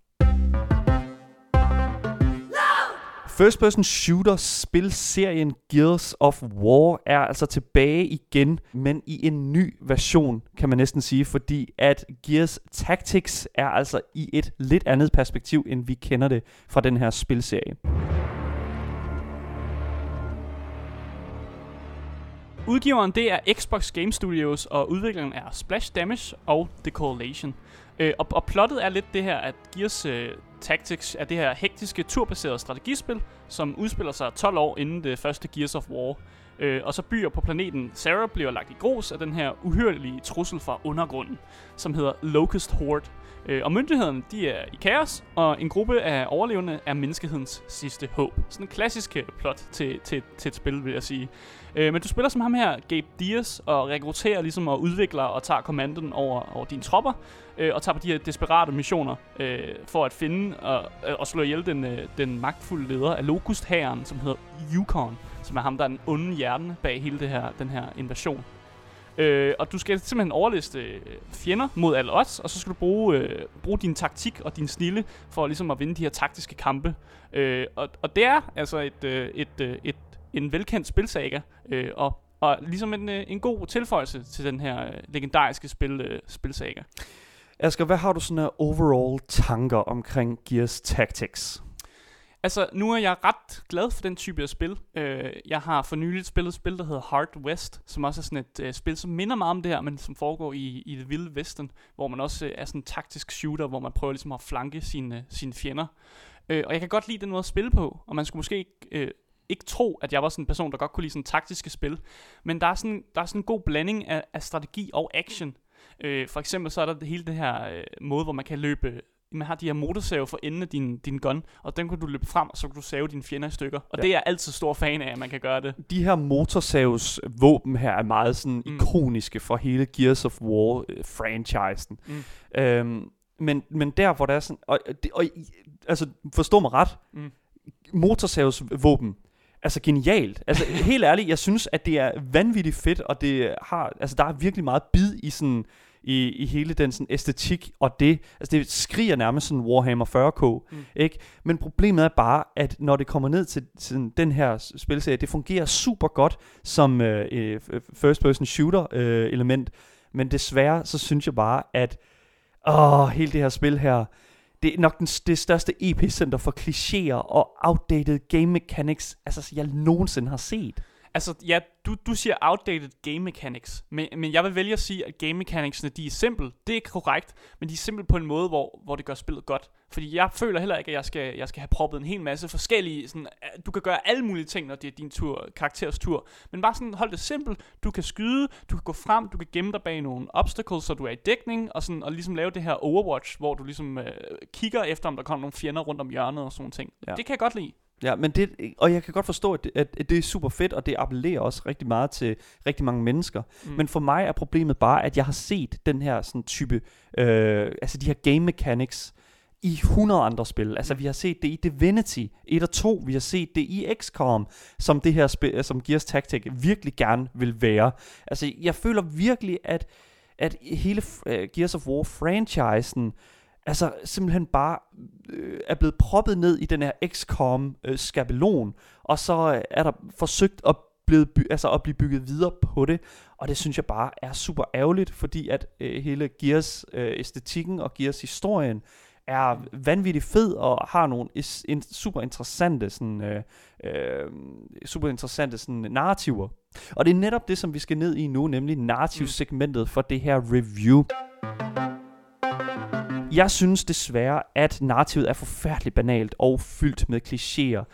First person shooter spilserien Gears of War er altså tilbage igen, men i en ny version, kan man næsten sige, fordi at Gears Tactics er altså i et lidt andet perspektiv, end vi kender det fra den her spilserie. Udgiveren det er Xbox Game Studios, og udvikleren er Splash Damage og The Coalition. Øh, og, og plottet er lidt det her, at Gears øh, Tactics er det her hektiske turbaserede strategispil, som udspiller sig 12 år inden det første Gears of War. Øh, og så byer på planeten Sarah bliver lagt i grus af den her uhyrlige trussel fra undergrunden, som hedder Locust Horde. Øh, og myndighederne, de er i kaos, og en gruppe af overlevende er menneskehedens sidste håb. Sådan en klassisk øh, plot til, til, til et spil, vil jeg sige. Øh, men du spiller som ham her, Gabe Diaz, og rekrutterer ligesom og udvikler og tager kommandoen over, over dine tropper, øh, og tager på de her desperate missioner øh, for at finde og, øh, og slå ihjel den, øh, den magtfulde leder af Locust-hæren, som hedder Yukon, som er ham, der er den onde hjerne bag hele det her, den her invasion. Øh, og du skal simpelthen overliste øh, fjender mod alle odds, og så skal du bruge, øh, bruge din taktik og din snille for ligesom at vinde de her taktiske kampe. Øh, og, og det er altså et, øh, et, øh, et, en velkendt spilsaga, øh, og, og ligesom en, øh, en god tilføjelse til den her øh, legendariske spil, øh, spilsaga. Asger, hvad har du sådan af overall tanker omkring Gears Tactics? Altså, nu er jeg ret glad for den type af spil. Øh, jeg har for nyligt spillet et spil, der hedder Hard West, som også er sådan et øh, spil, som minder meget om det her, men som foregår i, i det vilde vesten, hvor man også øh, er sådan en taktisk shooter, hvor man prøver ligesom at flanke sine, sine fjender. Øh, og jeg kan godt lide den måde at spille på, og man skulle måske ikke, øh, ikke tro, at jeg var sådan en person, der godt kunne lide sådan taktiske spil. Men der er sådan, der er sådan en god blanding af, af strategi og action. Øh, for eksempel så er der det hele det her øh, måde, hvor man kan løbe man har de her motorsave for enden af din, din gun, og den kan du løbe frem, og så kan du save dine fjender i stykker. Og Ja. det er jeg altid stor fan af, at man kan gøre det. De her motorsavs våben her er meget sådan Mm. ikoniske for hele Gears of War øh, franchisen. Mm. Øhm, men, men der hvor der er sådan og, det, og altså forstå mig ret. Mm. Motorsavs våben Altså genialt. Altså helt ærligt, jeg synes at det er vanvittigt fedt og det har altså der er virkelig meget bid i sådan i, i hele den sådan æstetik og det altså det skriger nærmest sådan Warhammer 40k, Mm. ikke? Men problemet er bare at når det kommer ned til, til den her spilserie, det fungerer super godt som øh, øh, first person shooter øh, element, men desværre så synes jeg bare at åh, hele det her spil her det er nok den, det største epicenter for klichéer og outdated game mechanics, altså jeg nogensinde har set. Altså, ja, du, du siger outdated game mechanics, men, men jeg vil vælge at sige, at game mechanicsene, de er simple. Det er korrekt, men de er simple på en måde, hvor, hvor det gør spillet godt. Fordi jeg føler heller ikke, at jeg skal, jeg skal have proppet en hel masse forskellige... Sådan, øh, du kan gøre alle mulige ting, når det er din tur, karakteres tur. Men bare sådan, hold det simpelt. Du kan skyde, du kan gå frem, du kan gemme dig bag nogle obstacles, så du er i dækning, og, sådan, og ligesom lave det her Overwatch, hvor du ligesom øh, kigger efter, om der kommer nogle fjender rundt om hjørnet og sådan ting. Ja. Det kan jeg godt lide. Ja, men det, og jeg kan godt forstå, at det, at det er super fedt, og det appellerer også rigtig meget til rigtig mange mennesker. Mm. Mm. Men for mig er problemet bare, at jeg har set den her sådan type, øh, altså de her game mechanics i 100 andre spil. Altså vi har set det i Divinity 1 og 2, vi har set det i XCOM, som det her spil, som Gears Tactic virkelig gerne vil være. Altså jeg føler virkelig, at, at hele uh, Gears of War franchisen, altså simpelthen bare øh, er blevet proppet ned i den her XCOM øh, skabelon, og så øh, er der forsøgt at, blevet by- altså at blive bygget videre på det, og det synes jeg bare er super ærgerligt, fordi at øh, hele Gears øh, æstetikken og Gears historien er vanvittigt fed og har nogle is, in, super interessante sådan, øh, øh, super interessante sådan, narrativer. Og det er netop det, som vi skal ned i nu, nemlig narrativsegmentet for det her review. Jeg synes desværre, at narrativet er forfærdeligt banalt og fyldt med klichéer.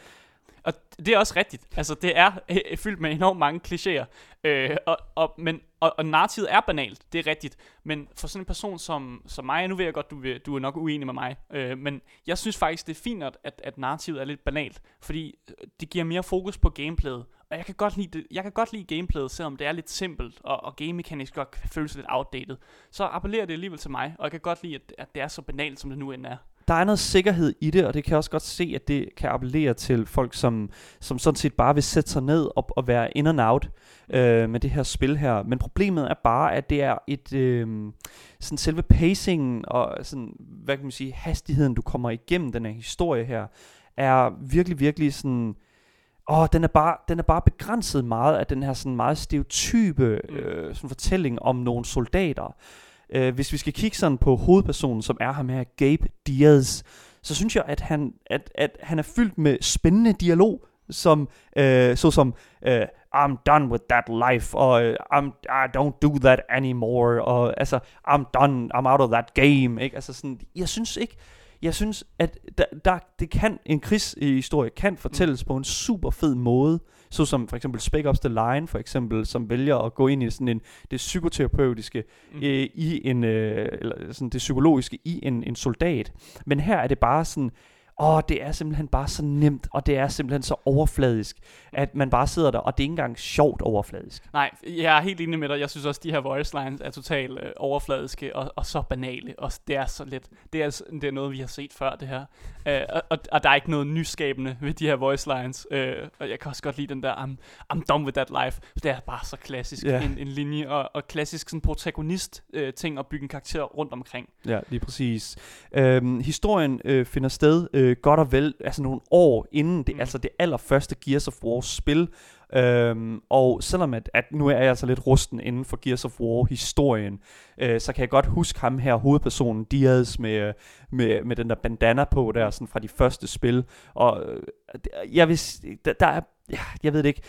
og det er også rigtigt. Altså, det er øh, øh, fyldt med enormt mange klichéer. Øh, og, og, men, og, og narrativet er banalt, det er rigtigt. Men for sådan en person som, som mig, nu ved jeg godt, du, du er nok uenig med mig, øh, men jeg synes faktisk, det er fint, at, at narrativet er lidt banalt, fordi det giver mere fokus på gameplayet. Og jeg kan godt lide, det, jeg kan godt lide gameplayet, selvom det er lidt simpelt, og, og game mechanics godt kan føles lidt outdated. Så appellerer det alligevel til mig, og jeg kan godt lide, at, at det er så banalt, som det nu end er der er noget sikkerhed i det, og det kan jeg også godt se, at det kan appellere til folk, som, som sådan set bare vil sætte sig ned og, og være in and out øh, med det her spil her. Men problemet er bare, at det er et øh, sådan selve pacingen og sådan, hvad kan man sige, hastigheden, du kommer igennem den her historie her, er virkelig, virkelig sådan åh, den er bare, den er bare begrænset meget af den her sådan meget stereotype mm. øh, sådan fortælling om nogle soldater. Øh, hvis vi skal kigge sådan på hovedpersonen, som er ham her, Gabe Diaz, så synes jeg, at han, at, at han er fyldt med spændende dialog, som, øh, såsom, øh, I'm done with that life, og uh, I'm, I don't do that anymore, og altså, I'm done, I'm out of that game, ikke? Altså sådan, jeg synes ikke, jeg synes, at der, der, det kan, en krigshistorie kan fortælles mm. på en super fed måde, så som for eksempel Spec Ops The Line, for eksempel, som vælger at gå ind i sådan en, det psykoterapeutiske mm. øh, i en, øh, eller sådan det psykologiske i en, en soldat. Men her er det bare sådan, åh, det er simpelthen bare så nemt, og det er simpelthen så overfladisk, at man bare sidder der, og det er ikke engang sjovt overfladisk. Nej, jeg er helt enig med dig. Jeg synes også, at de her voice lines er totalt øh, overfladiske og, og så banale, og det er så lidt. Det er, det er noget, vi har set før, det her. Øh, og, og, og der er ikke noget nyskabende ved de her voice lines. Øh, og jeg kan også godt lide den der, I'm, I'm done with that life. Det er bare så klassisk yeah. en, en linje, og, og klassisk sådan protagonist-ting øh, at bygge en karakter rundt omkring. Ja, lige præcis. Øhm, historien øh, finder sted øh, godt og vel, altså nogle år inden det, mm. altså det allerførste Gears of War spil, Øhm, og selvom at, at nu er jeg altså lidt rusten inden for Gears of War historien, øh, så kan jeg godt huske ham her, hovedpersonen Diaz med, med, med den der bandana på der, sådan fra de første spil. Og øh, jeg vil, der, der er, ja, jeg ved det ikke,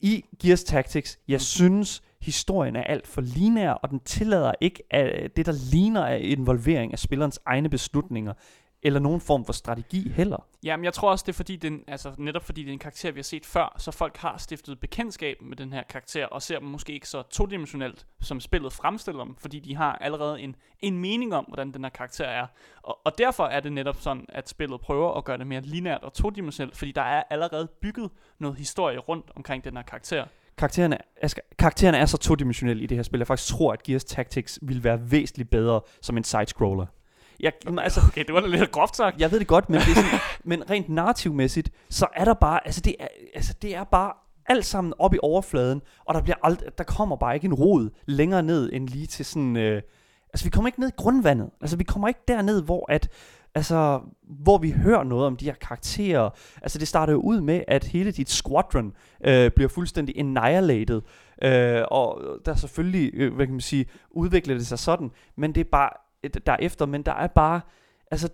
i Gears Tactics, jeg mm. synes, historien er alt for linær, og den tillader ikke at det, der ligner af involvering af spillerens egne beslutninger eller nogen form for strategi heller. Jamen, jeg tror også, det er fordi, den, altså, netop fordi det er en karakter, vi har set før, så folk har stiftet bekendtskab med den her karakter, og ser dem måske ikke så todimensionelt, som spillet fremstiller dem, fordi de har allerede en, en mening om, hvordan den her karakter er. Og, og derfor er det netop sådan, at spillet prøver at gøre det mere lineært og todimensionelt, fordi der er allerede bygget noget historie rundt omkring den her karakter karaktererne, altså, karaktererne er så todimensionelle i det her spil, jeg faktisk tror, at Gears Tactics vil være væsentligt bedre som en side-scroller. Jeg, altså, okay, det var da lidt groft sagt. Jeg ved det godt, men, det er sådan, men rent narrativmæssigt, så er der bare, altså det er, altså det er bare alt sammen op i overfladen, og der, bliver ald- der kommer bare ikke en rod længere ned end lige til sådan... Øh, altså vi kommer ikke ned i grundvandet. Altså vi kommer ikke derned, hvor at altså, hvor vi hører noget om de her karakterer. Altså det starter jo ud med, at hele dit squadron øh, bliver fuldstændig annihilated. Øh, og der er selvfølgelig, øh, hvad kan man sige, udvikler det sig sådan, men det er bare derefter, men der er bare, altså,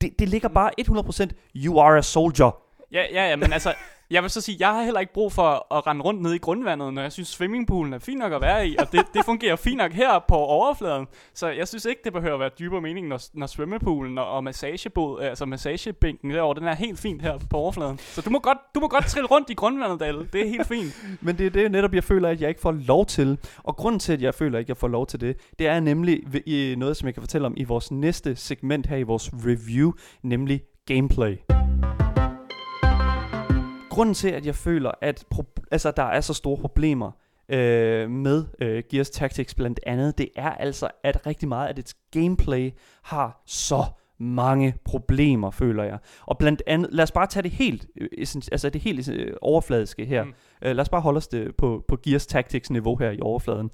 det, det ligger bare 100%, you are a soldier. Ja, ja, ja, men altså, jeg vil så sige, jeg har heller ikke brug for at rende rundt ned i grundvandet, når jeg synes, swimmingpoolen er fin nok at være i, og det, det fungerer fint nok her på overfladen. Så jeg synes ikke, det behøver at være dybere mening, når, når svømmepoolen og, og massagebod, altså massagebænken derovre, den er helt fint her på overfladen. Så du må godt, du må godt trille rundt i grundvandet, Dalle. Det er helt fint. Men det er det netop, jeg føler, at jeg ikke får lov til. Og grunden til, at jeg føler, at jeg får lov til det, det er nemlig noget, som jeg kan fortælle om i vores næste segment her i vores review, nemlig gameplay grunden til, at jeg føler, at pro- altså, der er så store problemer øh, med øh, Gears Tactics blandt andet, det er altså, at rigtig meget af dets gameplay har så mange problemer, føler jeg. Og blandt andet, lad os bare tage det helt, øh, altså det helt øh, overfladiske her. Mm. Øh, lad os bare holde os det på, på Gears Tactics niveau her i overfladen.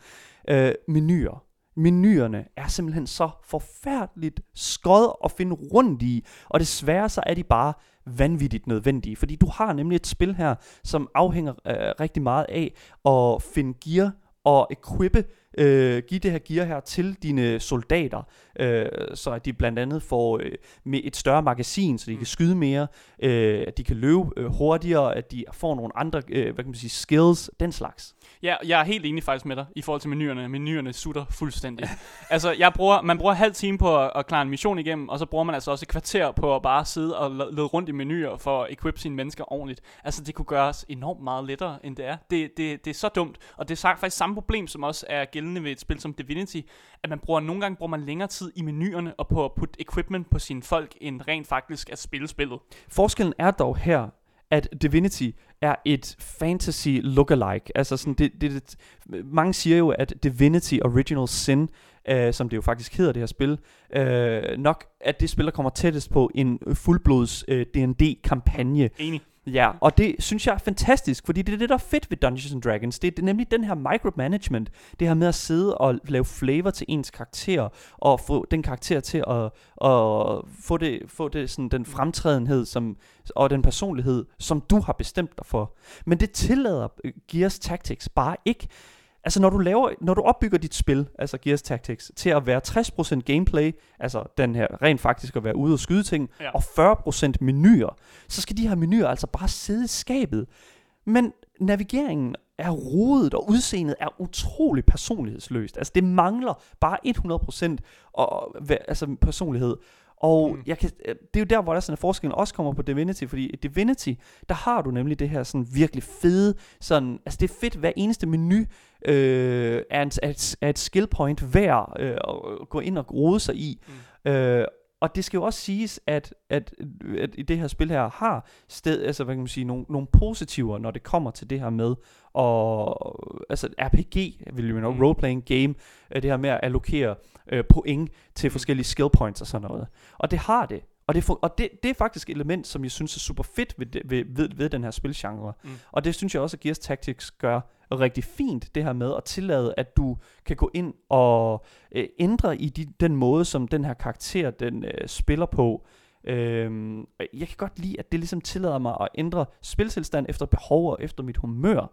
Øh, menuer. Menuerne er simpelthen så forfærdeligt skød at finde rundt i, og desværre så er de bare vanvittigt nødvendige, fordi du har nemlig et spil her, som afhænger øh, rigtig meget af at finde gear og equippe øh, give det her gear her til dine soldater, øh, så at de blandt andet får øh, med et større magasin, så de Mm. kan skyde mere, øh, at de kan løbe øh, hurtigere, at de får nogle andre, øh, hvad kan man sige, skills, den slags. Ja, jeg er helt enig faktisk med dig i forhold til menuerne. Menuerne sutter fuldstændig. altså, jeg bruger, man bruger halv time på at, at klare en mission igennem, og så bruger man altså også et kvarter på at bare sidde og lede rundt i menuer for at equip sine mennesker ordentligt. Altså, det kunne gøres enormt meget lettere, end det er. Det, det, det er så dumt, og det er faktisk samme problem, som også er gældende ved et spil som Divinity, at man bruger, nogle gange bruger man længere tid i menuerne og på at putte equipment på sine folk, end rent faktisk at spille spillet. Forskellen er dog her, at Divinity er et fantasy lookalike. Altså sådan, det, det, det, mange siger jo, at Divinity Original Sin, øh, som det jo faktisk hedder det her spil, øh, nok at det spil, der kommer tættest på en fuldblods øh, D&D-kampagne. Enig. Ja, og det synes jeg er fantastisk, fordi det er det, der er fedt ved Dungeons and Dragons. Det er, nemlig den her micromanagement, det her med at sidde og lave flavor til ens karakter, og få den karakter til at, at få, det, få det, sådan, den fremtrædenhed som, og den personlighed, som du har bestemt dig for. Men det tillader øh, Gears Tactics bare ikke. Altså når du laver, når du opbygger dit spil, altså Gears Tactics, til at være 60% gameplay, altså den her rent faktisk at være ude og skyde ting, Ja. og 40% menuer, så skal de her menuer altså bare sidde i skabet. Men navigeringen er rodet, og udseendet er utrolig personlighedsløst. Altså det mangler bare 100% og, altså personlighed. Og Mm. jeg kan, øh, det er jo der, hvor der sådan, forskellen også kommer på Divinity, fordi i Divinity, der har du nemlig det her sådan virkelig fede, sådan, altså det er fedt, hver eneste menu øh, er, en, er, et, er et skill point værd øh, at gå ind og rode sig i. Mm. Øh, og det skal jo også siges, at, at, at i det her spil her har sted, altså hvad kan man sige, nogle, nogle positiver, når det kommer til det her med, og altså RPG, vil jo know, Mm. role-playing game, øh, det her med at allokere øh, point til forskellige skill points og sådan noget. Og det har det. Og, det, og det, det er faktisk et element, som jeg synes er super fedt ved, ved, ved, ved den her spilgenre. Mm. Og det synes jeg også, at Gears Tactics gør rigtig fint, det her med at tillade, at du kan gå ind og øh, ændre i de, den måde, som den her karakter, den øh, spiller på. Øhm, jeg kan godt lide, at det ligesom tillader mig at ændre spiltilstand efter behov og efter mit humør.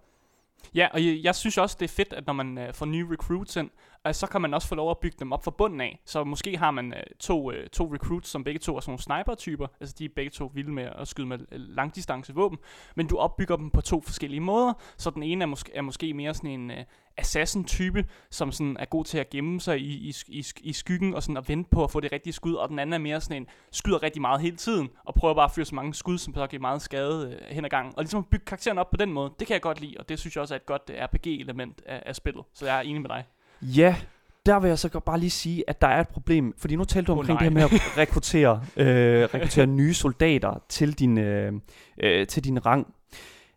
Ja, og jeg, jeg synes også, det er fedt, at når man øh, får nye recruits ind, og så kan man også få lov at bygge dem op fra bunden af. Så måske har man øh, to, øh, to recruits, som begge to er sådan nogle sniper-typer. Altså de er begge to vilde med at skyde med øh, langdistancevåben. Men du opbygger dem på to forskellige måder. Så den ene er, måske, er måske mere sådan en øh, assassin-type, som sådan er god til at gemme sig i, i, i, i skyggen og sådan at vente på at få det rigtige skud. Og den anden er mere sådan en, skyder rigtig meget hele tiden, og prøver bare at fyre så mange skud, som så giver meget skade øh, hen ad gangen. Og ligesom at bygge karakteren op på den måde, det kan jeg godt lide, og det synes jeg også er et godt øh, RPG-element af, af spillet. Så jeg er enig med dig. Ja, der vil jeg så godt bare lige sige, at der er et problem. Fordi nu talte du omkring nej. det her med at rekruttere, øh, rekruttere nye soldater til din, øh, øh, til din rang.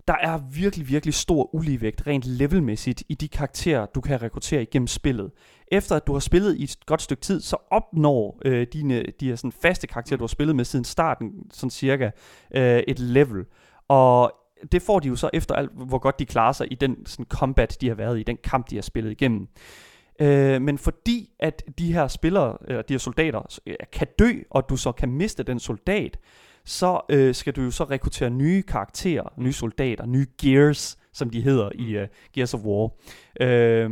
Der er virkelig, virkelig stor uligevægt rent levelmæssigt i de karakterer, du kan rekruttere igennem spillet. Efter at du har spillet i et godt stykke tid, så opnår øh, dine, de her sådan faste karakterer, du har spillet med siden starten, sådan cirka øh, et level. Og det får de jo så efter alt, hvor godt de klarer sig i den sådan combat, de har været i, den kamp, de har spillet igennem. Øh, men fordi at de her spillere, eller de her soldater, øh, kan dø, og du så kan miste den soldat, så øh, skal du jo så rekruttere nye karakterer, nye soldater, nye gears, som de hedder i uh, Gears of War. Øh,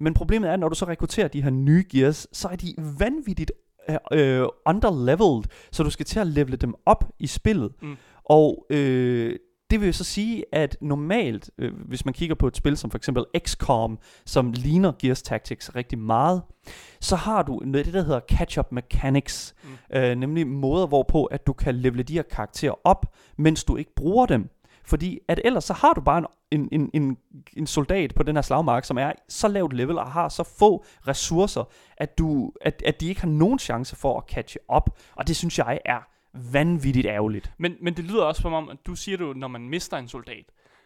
men problemet er, at når du så rekrutterer de her nye gears, så er de vanvittigt øh, øh, underleveled, så du skal til at levele dem op i spillet. Mm. Og øh, det vil jo så sige, at normalt, øh, hvis man kigger på et spil som for eksempel XCOM, som ligner Gears Tactics rigtig meget, så har du noget det, der hedder catch-up mechanics, mm. øh, nemlig måder, hvorpå at du kan levele de her karakterer op, mens du ikke bruger dem. Fordi at ellers så har du bare en, en, en, en soldat på den her slagmark, som er så lavt level og har så få ressourcer, at, du, at, at de ikke har nogen chance for at catche op. Og det synes jeg er vanvittigt ærgerligt. Men, men det lyder også som om, at du siger du, når man mister en soldat.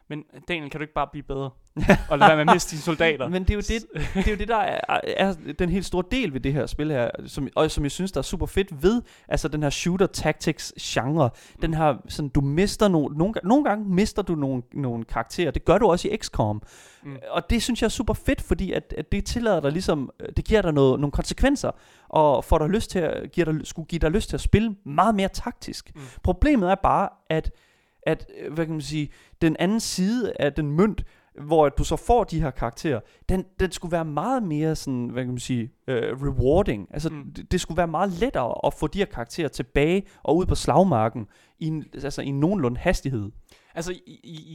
Men Daniel, kan du ikke bare blive bedre? og lade være med at miste dine soldater? Men det er jo det, det, er, jo det der er, er den helt store del ved det her spil her, som, og som jeg synes, der er super fedt ved, altså den her shooter tactics genre, den her, sådan, du mister nogle, nogle, nogle gange mister du nogle, nogle karakterer, det gør du også i XCOM, Mm. mm. og det synes jeg er super fedt, fordi at, at det tillader dig ligesom, det giver dig noget, nogle konsekvenser, og får dig lyst til at, giver dig, skulle give dig lyst til at spille meget mere taktisk. Mm. Problemet er bare, at at, øh, hvad kan man sige, den anden side af den mønt, hvor at du så får de her karakterer, den, den skulle være meget mere sådan, hvad kan man sige, uh, rewarding. Altså, mm. det, det skulle være meget lettere at få de her karakterer tilbage og ud på slagmarken i en, altså, i en nogenlunde hastighed. Altså,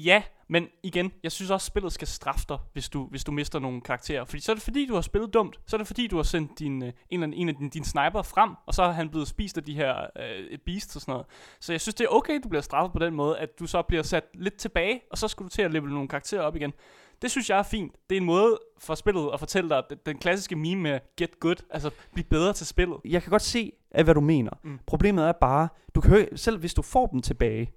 ja, men igen, jeg synes også, at spillet skal straffe dig, hvis du, hvis du mister nogle karakterer. Fordi så er det fordi, du har spillet dumt. Så er det fordi, du har sendt din, øh, en, eller anden- en af dine, dine sniper frem, og så er han blevet spist af de her øh, beasts og sådan noget. Så jeg synes, det er okay, du bliver straffet på den måde, at du så bliver sat lidt tilbage, og så skal du til at level nogle karakterer op igen. Det synes jeg er fint. Det er en måde for spillet at fortælle dig, at den klassiske meme med get good, altså blive bedre til spillet. Jeg kan godt se, af hvad du mener. Mm. Problemet er bare, du kan ikke- selv hvis du får dem tilbage,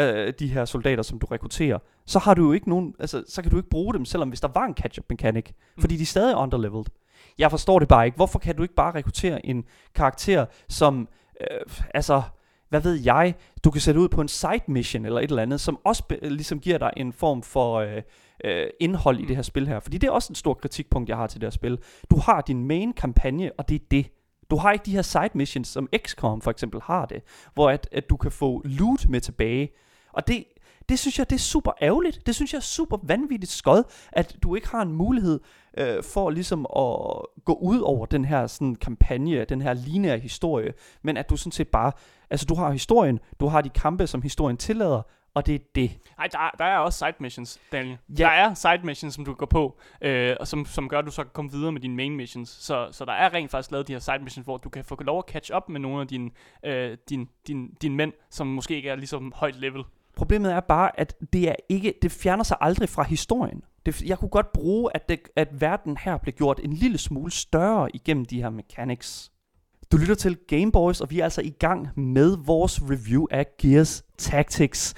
øh, de her soldater, som du rekrutterer, så har du jo ikke nogen, altså, så kan du ikke bruge dem, selvom hvis der var en catch-up mechanic, Mm. fordi de er stadig underleveled. Jeg forstår det bare ikke. Hvorfor kan du ikke bare rekruttere en karakter, som, øh, altså, hvad ved jeg, du kan sætte ud på en side mission eller et eller andet, som også be, ligesom giver dig en form for øh, øh, indhold i Mm. det her spil her. Fordi det er også en stor kritikpunkt, jeg har til det her spil. Du har din main kampagne, og det er det. Du har ikke de her side missions, som XCOM for eksempel har det, hvor at, at du kan få loot med tilbage. Og det, det synes jeg, det er super ærgerligt. Det synes jeg er super vanvittigt skod, at du ikke har en mulighed øh, for ligesom at gå ud over den her sådan kampagne, den her lineære historie, men at du sådan set bare, altså du har historien, du har de kampe, som historien tillader, og det er det. Nej, der, er- der er også side missions, Daniel. Ja. Der er side missions, som du går på, øh, og som, som gør, at du så kan komme videre med dine main missions. Så, så der er rent faktisk lavet de her side missions, hvor du kan få lov at catch up med nogle af dine, øh, din, din, din mænd, som måske ikke er ligesom højt level. Problemet er bare, at det er ikke, det fjerner sig aldrig fra historien. Det, jeg kunne godt bruge, at, det, at verden her blev gjort en lille smule større igennem de her mechanics. Du lytter til Gameboys, og vi er altså i gang med vores review af Gears Tactics.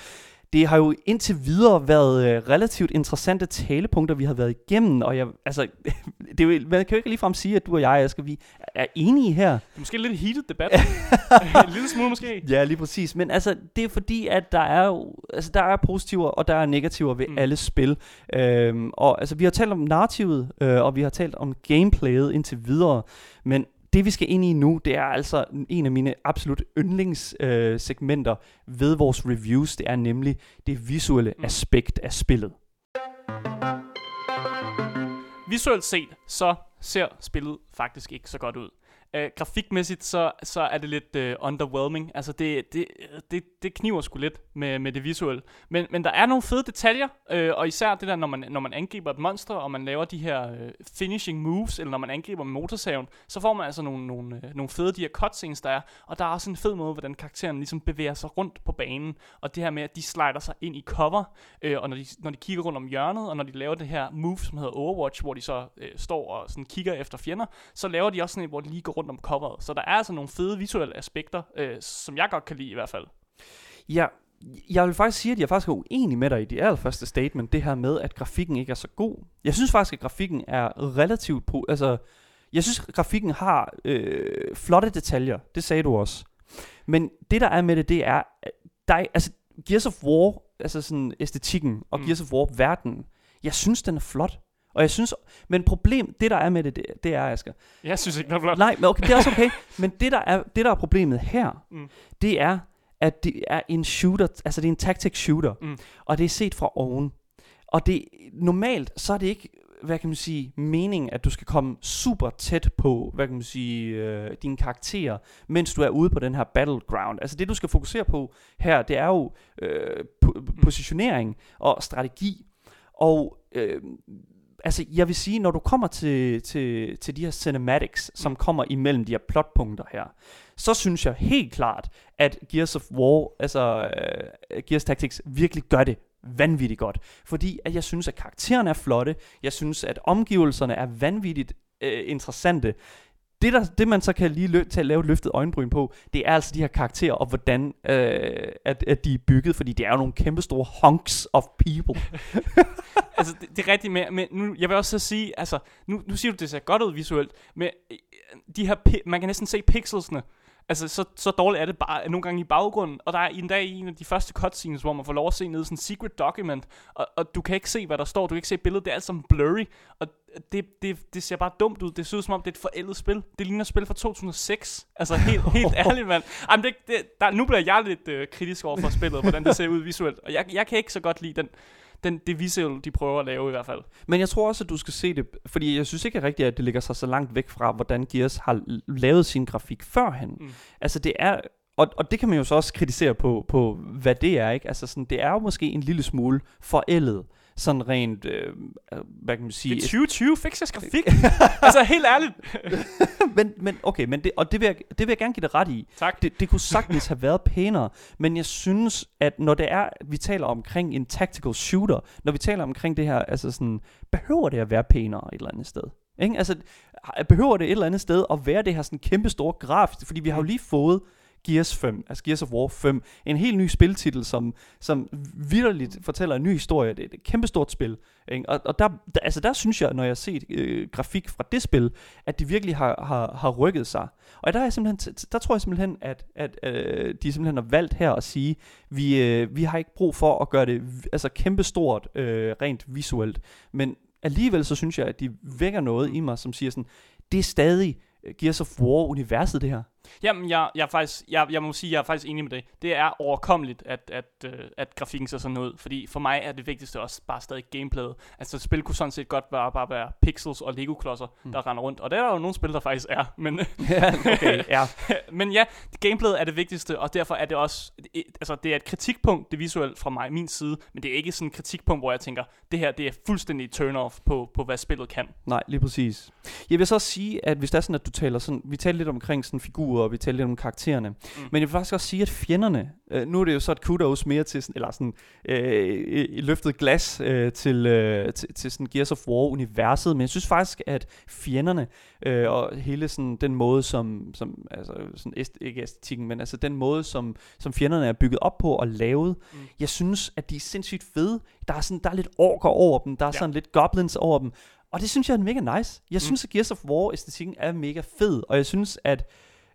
Det har jo indtil videre været øh, relativt interessante talepunkter, vi har været igennem, og jeg, altså, det er jo, man kan jo ikke ligefrem sige, at du og jeg, Asger, vi er enige her. Det er måske lidt heated debat. en lille smule måske. Ja, lige præcis. Men altså, det er fordi, at der er jo, altså, der er positiver, og der er negativer ved mm. alle spil. Øhm, og altså, vi har talt om narrativet, øh, og vi har talt om gameplayet indtil videre, men det vi skal ind i nu, det er altså en af mine absolut yndlingssegmenter øh, ved vores reviews. Det er nemlig det visuelle mm. aspekt af spillet. Visuelt set, så ser spillet faktisk ikke så godt ud. Øh, grafikmæssigt, så, så er det lidt øh, underwhelming. Altså, det, det, det, det kniver sgu lidt med, med det visuelle. Men, men der er nogle fede detaljer, øh, og især det der, når man, når man angriber et monster, og man laver de her øh, finishing moves, eller når man angriber med motorsaven, så får man altså nogle, nogle, øh, nogle fede de her cutscenes, der er. Og der er også en fed måde, hvordan karakteren ligesom bevæger sig rundt på banen. Og det her med, at de slider sig ind i cover, øh, og når de, når de kigger rundt om hjørnet, og når de laver det her move, som hedder Overwatch, hvor de så øh, står og sådan kigger efter fjender, så laver de også sådan et, hvor de lige går rundt om coveret. Så der er altså nogle fede visuelle aspekter, øh, som jeg godt kan lide i hvert fald. Ja, jeg vil faktisk sige, at jeg faktisk er uenig med dig i det allerførste statement, det her med, at grafikken ikke er så god. Jeg synes faktisk, at grafikken er relativt... Pro- altså, jeg synes, at grafikken har øh, flotte detaljer. Det sagde du også. Men det, der er med det, det er... Der er altså, Gears of War, altså sådan æstetikken, og Mm. Gears of War verden, jeg synes, den er flot. Og jeg synes, men problem, det der er med det, det, det er, Asger, Jeg synes ikke, det er flot. Nej, men okay, det er også okay. men det der er, det der er problemet her, Mm. mm. det er, at det er en shooter, altså det er en tactic shooter, Mm. og det er set fra oven. Og det normalt, så er det ikke, hvad kan man sige, meningen, at du skal komme super tæt på, hvad kan man sige, øh, dine karakterer, mens du er ude på den her battleground. Altså det, du skal fokusere på her, det er jo øh, po- positionering og strategi. Og øh, altså, jeg vil sige, når du kommer til, til, til de her cinematics, som Mm. kommer imellem de her plotpunkter her, så synes jeg helt klart, at Gears of War, altså uh, Gears Tactics, virkelig gør det vanvittigt godt. Fordi at jeg synes, at karaktererne er flotte, jeg synes, at omgivelserne er vanvittigt uh, interessante. Det, der, det man så kan lige lø- til at lave løftet øjenbryn på, det er altså de her karakterer, og hvordan øh, at, at de er bygget, fordi det er jo nogle kæmpe store hunks of people. altså, det, det er rigtigt med, men nu, jeg vil også så sige, altså, nu, nu siger du, det ser godt ud visuelt, men øh, de her, man kan næsten se pixelsene, altså, så, så dårligt er det bare nogle gange i baggrunden, og der er en dag i en af de første cutscenes, hvor man får lov at se ned i sådan en secret document, og, og du kan ikke se, hvad der står, du kan ikke se billedet, det er alt sammen blurry, og det, det, det ser bare dumt ud, det ser ud som om, det er et forældet spil, det ligner et spil fra 2006, altså helt, helt ærligt, mand. Jamen, det, det, der, nu bliver jeg lidt øh, kritisk over for spillet, hvordan det ser ud visuelt, og jeg, jeg kan ikke så godt lide den, den, det visuelle, de prøver at lave i hvert fald. Men jeg tror også, at du skal se det, fordi jeg synes ikke rigtigt, at det ligger sig så langt væk fra, hvordan Gears har lavet sin grafik førhen. Mm. Altså det er, og, og det kan man jo så også kritisere på, på hvad det er, ikke? Altså sådan, det er jo måske en lille smule forældet, sådan rent, øh, hvad kan man sige, Det er 2020, fix jeres grafik. altså helt ærligt. men, men okay, men det, og det vil, jeg, det vil jeg gerne give dig ret i. Tak. Det, det kunne sagtens have været pænere, men jeg synes, at når det er, vi taler omkring en tactical shooter, når vi taler omkring det her, altså sådan, behøver det at være pænere et eller andet sted? Ikke? Altså, behøver det et eller andet sted at være det her sådan kæmpe store graf? Fordi vi har jo lige fået Gears 5, altså Gears of War 5, en helt ny spiltitel, som, som vidderligt fortæller en ny historie. Det er et kæmpestort spil. Ikke? Og, og der, der, altså der synes jeg, når jeg har set øh, grafik fra det spil, at de virkelig har, har, har rykket sig. Og der, er simpelthen, der tror jeg simpelthen, at, at øh, de simpelthen har valgt her at sige, vi, øh, vi har ikke brug for at gøre det altså kæmpestort øh, rent visuelt, men alligevel så synes jeg, at de vækker noget i mig, som siger sådan, det er stadig øh, Gears of War-universet, det her. Jamen, jeg, jeg, faktisk, jeg, jeg må sige, jeg er faktisk enig med det. Det er overkommeligt, at, at, øh, at grafikken ser sådan ud. Fordi for mig er det vigtigste også bare stadig gameplayet. Altså, et spil kunne sådan set godt bare, bare være pixels og Lego-klodser, mm. der render rundt. Og det er der jo nogle spil, der faktisk er. Men, ja, okay, ja. men ja, gameplayet er det vigtigste, og derfor er det også... Altså, det er et kritikpunkt, det visuelt fra mig, min side. Men det er ikke sådan et kritikpunkt, hvor jeg tænker, det her det er fuldstændig turn-off på, på, hvad spillet kan. Nej, lige præcis. Jeg vil så sige, at hvis det er sådan, at du taler sådan... Vi taler lidt omkring sådan figurer, og vi taler lidt om karaktererne. Mm. Men jeg vil faktisk også sige, at fjenderne, øh, nu er det jo så et kudos mere til, sådan, eller sådan, øh, i løftet glas øh, til, øh, til, til sådan Gears of War-universet, men jeg synes faktisk, at fjenderne, øh, og hele sådan den måde, som, som altså sådan, est, ikke æstetikken, men altså den måde, som, som fjenderne er bygget op på og lavet, mm. jeg synes, at de er sindssygt fede. Der er, sådan, der er lidt orker over dem, der er ja. sådan lidt goblins over dem, og det synes jeg er mega nice. Jeg mm. synes, at Gears of War-æstetikken er mega fed, og jeg synes, at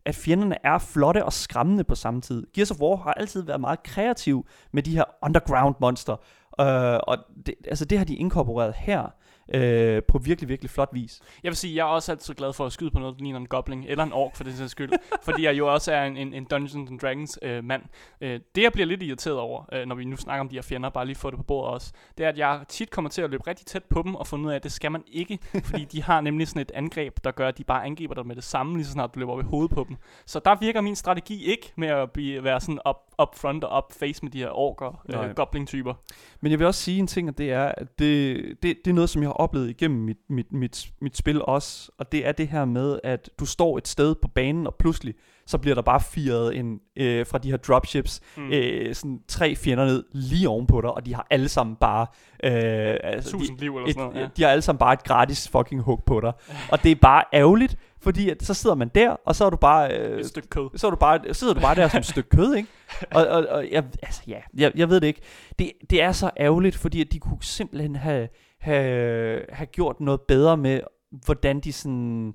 at fjenderne er flotte og skræmmende på samme tid. Gears of War har altid været meget kreativ med de her underground monster, øh, og det, altså det har de inkorporeret her øh, på virkelig, virkelig flot vis. Jeg vil sige, jeg er også altid glad for at skyde på noget, der ligner en goblin, eller en ork for det sags skyld, fordi jeg jo også er en, en, en Dungeons and Dragons øh, mand. Øh, det jeg bliver lidt irriteret over, øh, når vi nu snakker om de her fjender, bare lige få det på bordet også, det er, at jeg tit kommer til at løbe rigtig tæt på dem, og finde ud af, at det skal man ikke, fordi de har nemlig sådan et angreb, der gør, at de bare angriber dig med det samme, lige så snart du løber op i hovedet på dem. Så der virker min strategi ikke med at blive, være sådan up, up front og up face med de her orker, øh, goblin-typer. Men jeg vil også sige en ting, og det er, at det, det, det er noget, som jeg har oplevet igennem mit, mit, mit, mit spil også, og det er det her med, at du står et sted på banen, og pludselig så bliver der bare firet en, øh, fra de her dropships mm. øh, sådan tre fjender ned lige ovenpå dig, og de har alle sammen bare... Øh, altså, Tusind de, liv eller sådan noget, ja. De har alle sammen bare et gratis fucking hook på dig. og det er bare ærgerligt, fordi at så sidder man der, og så er du bare... Øh, et stykke kød. Så, er du bare, så sidder du bare der som et stykke kød, ikke? Og, og, og jeg, altså, ja, jeg, jeg ved det ikke. Det, det er så ærgerligt, fordi at de kunne simpelthen have, have, have gjort noget bedre med, hvordan de sådan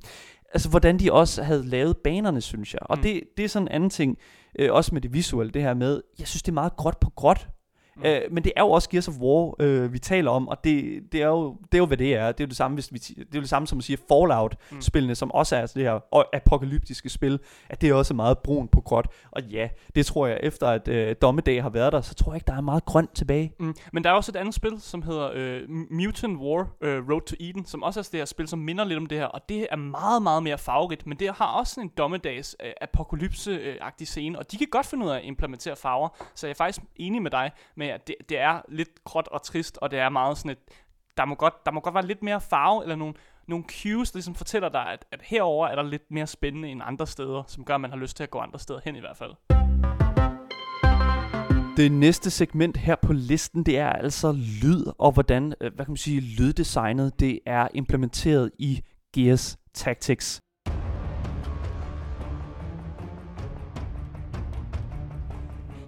altså hvordan de også havde lavet banerne, synes jeg. Og mm. det, det er sådan en anden ting, øh, også med det visuelle, det her med, jeg synes det er meget gråt på gråt. Mm. Øh, men det er jo også Gears of War, øh, vi taler om, og det, det, er jo, det er jo, hvad det er. Det er jo det samme, hvis vi, det er jo det samme som at sige Fallout-spillene, mm. som også er altså det her apokalyptiske spil, at det er også meget brun på gråt. Og ja, det tror jeg, efter at øh, Dommedag har været der, så tror jeg ikke, der er meget grønt tilbage. Mm. Men der er også et andet spil, som hedder øh, Mutant War øh, Road to Eden, som også er det her spil, som minder lidt om det her, og det er meget, meget mere farverigt, men det har også en dommedags øh, apokalypse-agtig scene, og de kan godt finde ud af at implementere farver, så jeg er faktisk enig med dig med, at det, det er lidt gråt og trist, og det er meget sådan et, der må godt, der må godt være lidt mere farve, eller nogle, nogle cues, der ligesom fortæller dig, at, at herover er der lidt mere spændende end andre steder, som gør, at man har lyst til at gå andre steder hen i hvert fald. Det næste segment her på listen, det er altså lyd, og hvordan, øh, hvad kan man sige, lyddesignet, det er implementeret i Gears Tactics.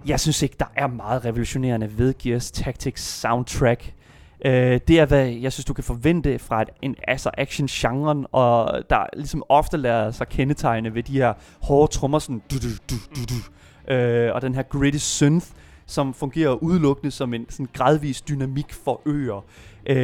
Jeg synes ikke, der er meget revolutionerende ved Gears Tactics soundtrack. Uh, det er, hvad jeg synes, du kan forvente fra et, en altså action-genren, og der ligesom ofte lader sig kendetegne ved de her hårde trommer, sådan du, du, du, du, du, uh, og den her gritty synth, som fungerer udelukkende som en sådan gradvis dynamik for øer. Uh,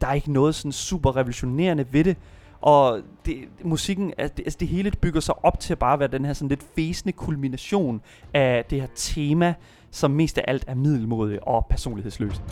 der er ikke noget sådan super revolutionerende ved det. Og det, musikken, altså det, altså det hele bygger sig op til at bare være den her sådan lidt fæsende kulmination af det her tema, som mest af alt er middelmodigt og personlighedsløst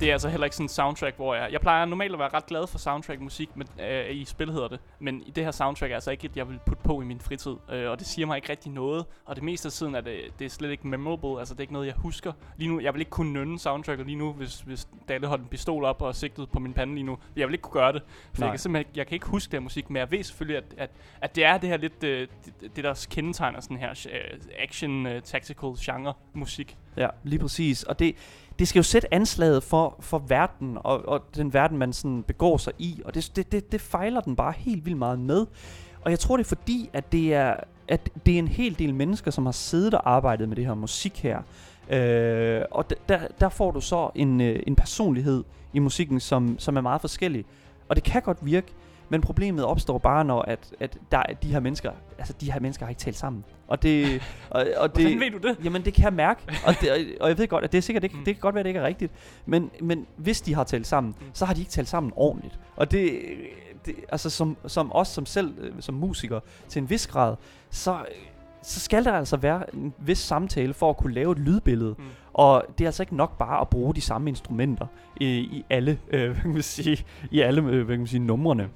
det er altså heller ikke sådan en soundtrack, hvor jeg... Jeg plejer normalt at være ret glad for soundtrack-musik men, øh, i spil, hedder det. Men i det her soundtrack er altså ikke et, jeg vil putte på i min fritid. Øh, og det siger mig ikke rigtig noget. Og det meste af tiden er det, det er slet ikke memorable. Altså, det er ikke noget, jeg husker. Lige nu, jeg vil ikke kunne nynne soundtracket lige nu, hvis, hvis Dalle holdt en pistol op og sigtet på min pande lige nu. Jeg vil ikke kunne gøre det. For Nej. jeg kan simpelthen ikke- jeg kan ikke huske det her musik, men jeg ved selvfølgelig, at, at, at det er det her lidt, øh, det, det der kendetegner sådan her øh, action, øh, tactical genre musik. Ja, lige præcis. Og det, det skal jo sætte anslaget for, for verden, og, og den verden, man sådan begår sig i. Og det, det, det, det fejler den bare helt vildt meget med. Og jeg tror, det er fordi, at det er, at det er en hel del mennesker, som har siddet og arbejdet med det her musik her. Øh, og d- der, der får du så en, øh, en personlighed i musikken, som, som er meget forskellig. Og det kan godt virke, men problemet opstår bare, når at, at der, er de her mennesker, altså de her mennesker har ikke talt sammen. Og det, og, og det, ved du det? Jamen det kan jeg mærke, og, det, og- og jeg ved godt, at det er sikkert ikke, Mm. det kan godt være, at det ikke er rigtigt, men, men hvis de har talt sammen, Mm. så har de ikke talt sammen ordentligt. Og det, det altså som, som os som selv, øh, som musikere, til en vis grad, så, så skal der altså være en vis samtale for at kunne lave et lydbillede. Mm. Og det er altså ikke nok bare at bruge de samme instrumenter i, i alle, øh, hvad kan man sige, i alle øh, hvad kan man sige, numrene.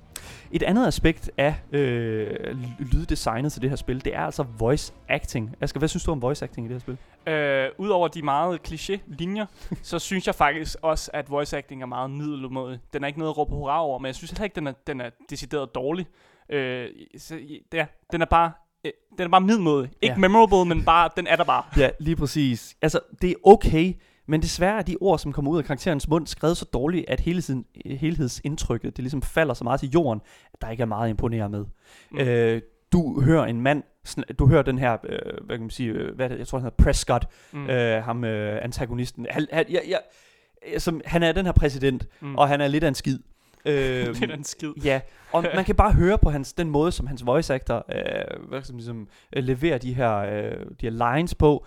Et andet aspekt af øh, lyddesignet til det her spil, det er altså voice acting. Asger, hvad synes du om voice acting i det her spil? Øh, Udover de meget kliché-linjer, så synes jeg faktisk også, at voice acting er meget middelmådig. Den er ikke noget at råbe hurra over, men jeg synes heller ikke, den er, den er decideret dårlig. Øh, så, ja, den er bare, øh, den er bare middelmådig. Ikke Ja. memorable, men bare, den er der bare. Ja, lige præcis. Altså, det er okay, men desværre er de ord, som kommer ud af karakterens mund, skrevet så dårligt, at helheden, helhedsindtrykket, det ligesom falder så meget til jorden, at der ikke er meget at imponere med. Mm. Øh, du hører en mand, du hører den her, øh, hvad kan man sige, øh, hvad det, jeg tror han hedder Prescott, Mm. øh, ham øh, antagonisten. Han, han, ja, ja, som, han er den her præsident, mm. og han er lidt af en skid. Øh, det er en skid. Ja, og man kan bare høre på hans, den måde, som hans voice actor øh, hvad skal man, ligesom, øh, leverer de her, øh, de her lines på,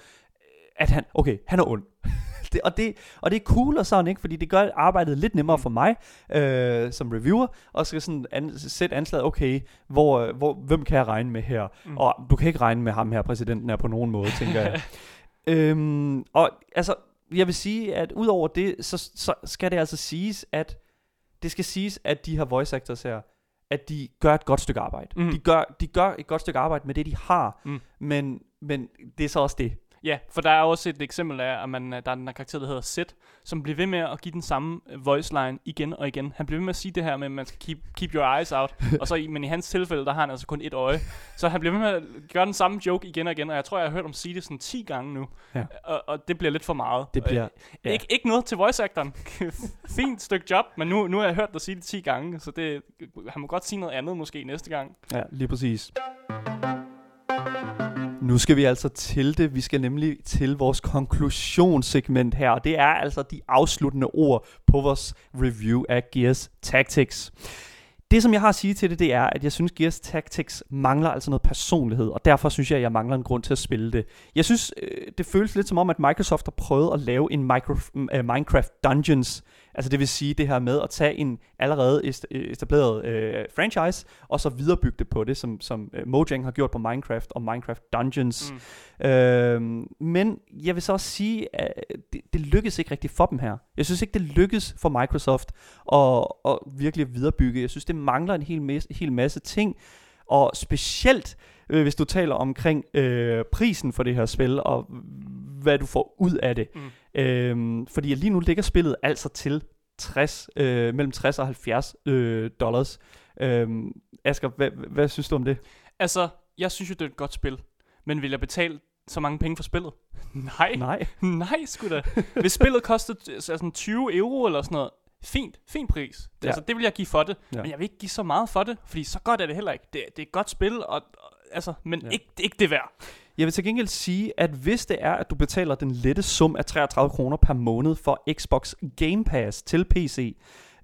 at han, okay, han er ond. det, og, det, og det er cool og sådan, ikke? Fordi det gør arbejdet lidt nemmere for mig øh, som reviewer, og skal sådan an, sætte anslaget, okay, hvor, øh, hvor, hvem kan jeg regne med her? Mm. Mm. Og du kan ikke regne med ham her, præsidenten er på nogen måde, tænker jeg. øhm, og altså, jeg vil sige, at udover det, så, så skal det altså siges, at det skal siges, at de her voice actors her, at de gør et godt stykke arbejde. Mm. De, gør, de gør et godt stykke arbejde med det, de har, Mm. men, men det er så også det. Ja, for der er også et eksempel af, at man, øh, der er den her karakter, der hedder Sid, som bliver ved med at give den samme øh, voice line igen og igen. Han bliver ved med at sige det her med, at man skal keep, keep your eyes out. og så, i- men i hans tilfælde, der har han altså kun et øje. Så han bliver ved med at gøre den samme joke igen og igen, og jeg tror, jeg har hørt ham sige det sådan 10 gange nu. Ja. Og, og det bliver lidt for meget. Det bliver, Øh, ja. ikke, ikke noget til voice actoren. Fint stykke job, men nu, nu har jeg hørt dig sige det 10 gange, så det, han må godt sige noget andet måske næste gang. Ja, lige præcis. Nu skal vi altså til det. Vi skal nemlig til vores konklusionssegment her. Og det er altså de afsluttende ord på vores review af Gears Tactics. Det, som jeg har at sige til det, det er, at jeg synes, Gears Tactics mangler altså noget personlighed, og derfor synes jeg, at jeg mangler en grund til at spille det. Jeg synes, øh, det føles lidt som om, at Microsoft har prøvet at lave en micro, øh, Minecraft Dungeons. Altså det vil sige det her med at tage en allerede øh, etableret øh, franchise, og så viderebygge det på det, som, som øh, Mojang har gjort på Minecraft og Minecraft Dungeons. Mm. Øhm, men jeg vil så også sige, at det, det lykkes ikke rigtig for dem her. Jeg synes ikke, det lykkes for Microsoft at, at virkelig viderebygge. Jeg synes, det mangler en hel masse, hel masse ting. Og specielt, øh, hvis du taler omkring øh, prisen for det her spil, og hvad du får ud af det. Mm. Øhm, fordi lige nu ligger spillet altså til 60, øh, mellem 60 og 70 øh, dollars. Øhm, Asger, hvad, hvad synes du om det? Altså, jeg synes jo, det er et godt spil. Men vil jeg betale så mange penge for spillet? Nej. Nej. Nej, sgu da. Hvis spillet kostede altså sådan 20 euro eller sådan noget, fint, fin pris. Det, Ja. altså, det vil jeg give for det. Ja. Men jeg vil ikke give så meget for det, fordi så godt er det heller ikke. Det, det er et godt spil, og, og altså, men Ja. ja. ikke, ikke det værd. Jeg vil til gengæld sige, at hvis det er, at du betaler den lette sum af 33 kroner per måned for Xbox Game Pass til PC,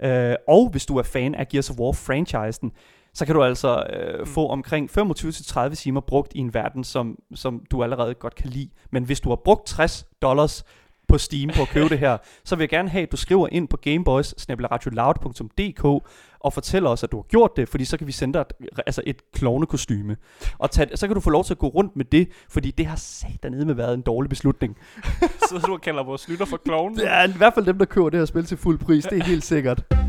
øh, og hvis du er fan af Gears of War-franchisen, så kan du altså øh, Mm. få omkring 25-30 timer brugt i en verden, som, som du allerede godt kan lide. Men hvis du har brugt 60 dollars på Steam på at købe det her, så vil jeg gerne have, at du skriver ind på gameboys og fortæller os, at du har gjort det, fordi så kan vi sende dig et, altså et klovnekostyme. Og tage, så kan du få lov til at gå rundt med det, fordi det har satanede med været en dårlig beslutning. Så du kalder vores lytter for klovn. Det er i hvert fald dem, der køber det her spil til fuld pris, det er helt sikkert.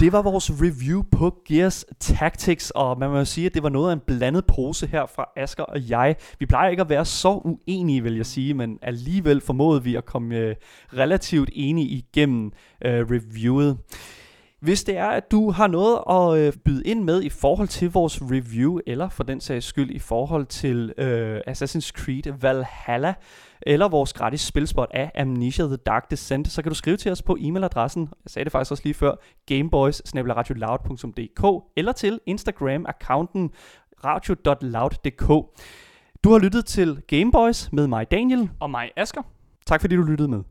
Det var vores review på Gears Tactics, og man må jo sige, at det var noget af en blandet pose her fra Asker og jeg. Vi plejer ikke at være så uenige, vil jeg sige, men alligevel formåede vi at komme øh, relativt enige igennem øh, reviewet. Hvis det er, at du har noget at øh, byde ind med i forhold til vores review, eller for den sags skyld i forhold til øh, Assassin's Creed Valhalla, eller vores gratis spilspot af Amnesia The Dark Descent, så kan du skrive til os på e-mailadressen, jeg sagde det faktisk også lige før, gameboys eller til Instagram-accounten radio.loud.dk. Du har lyttet til Gameboys med mig Daniel. Og mig, Asker. Tak fordi du lyttede med.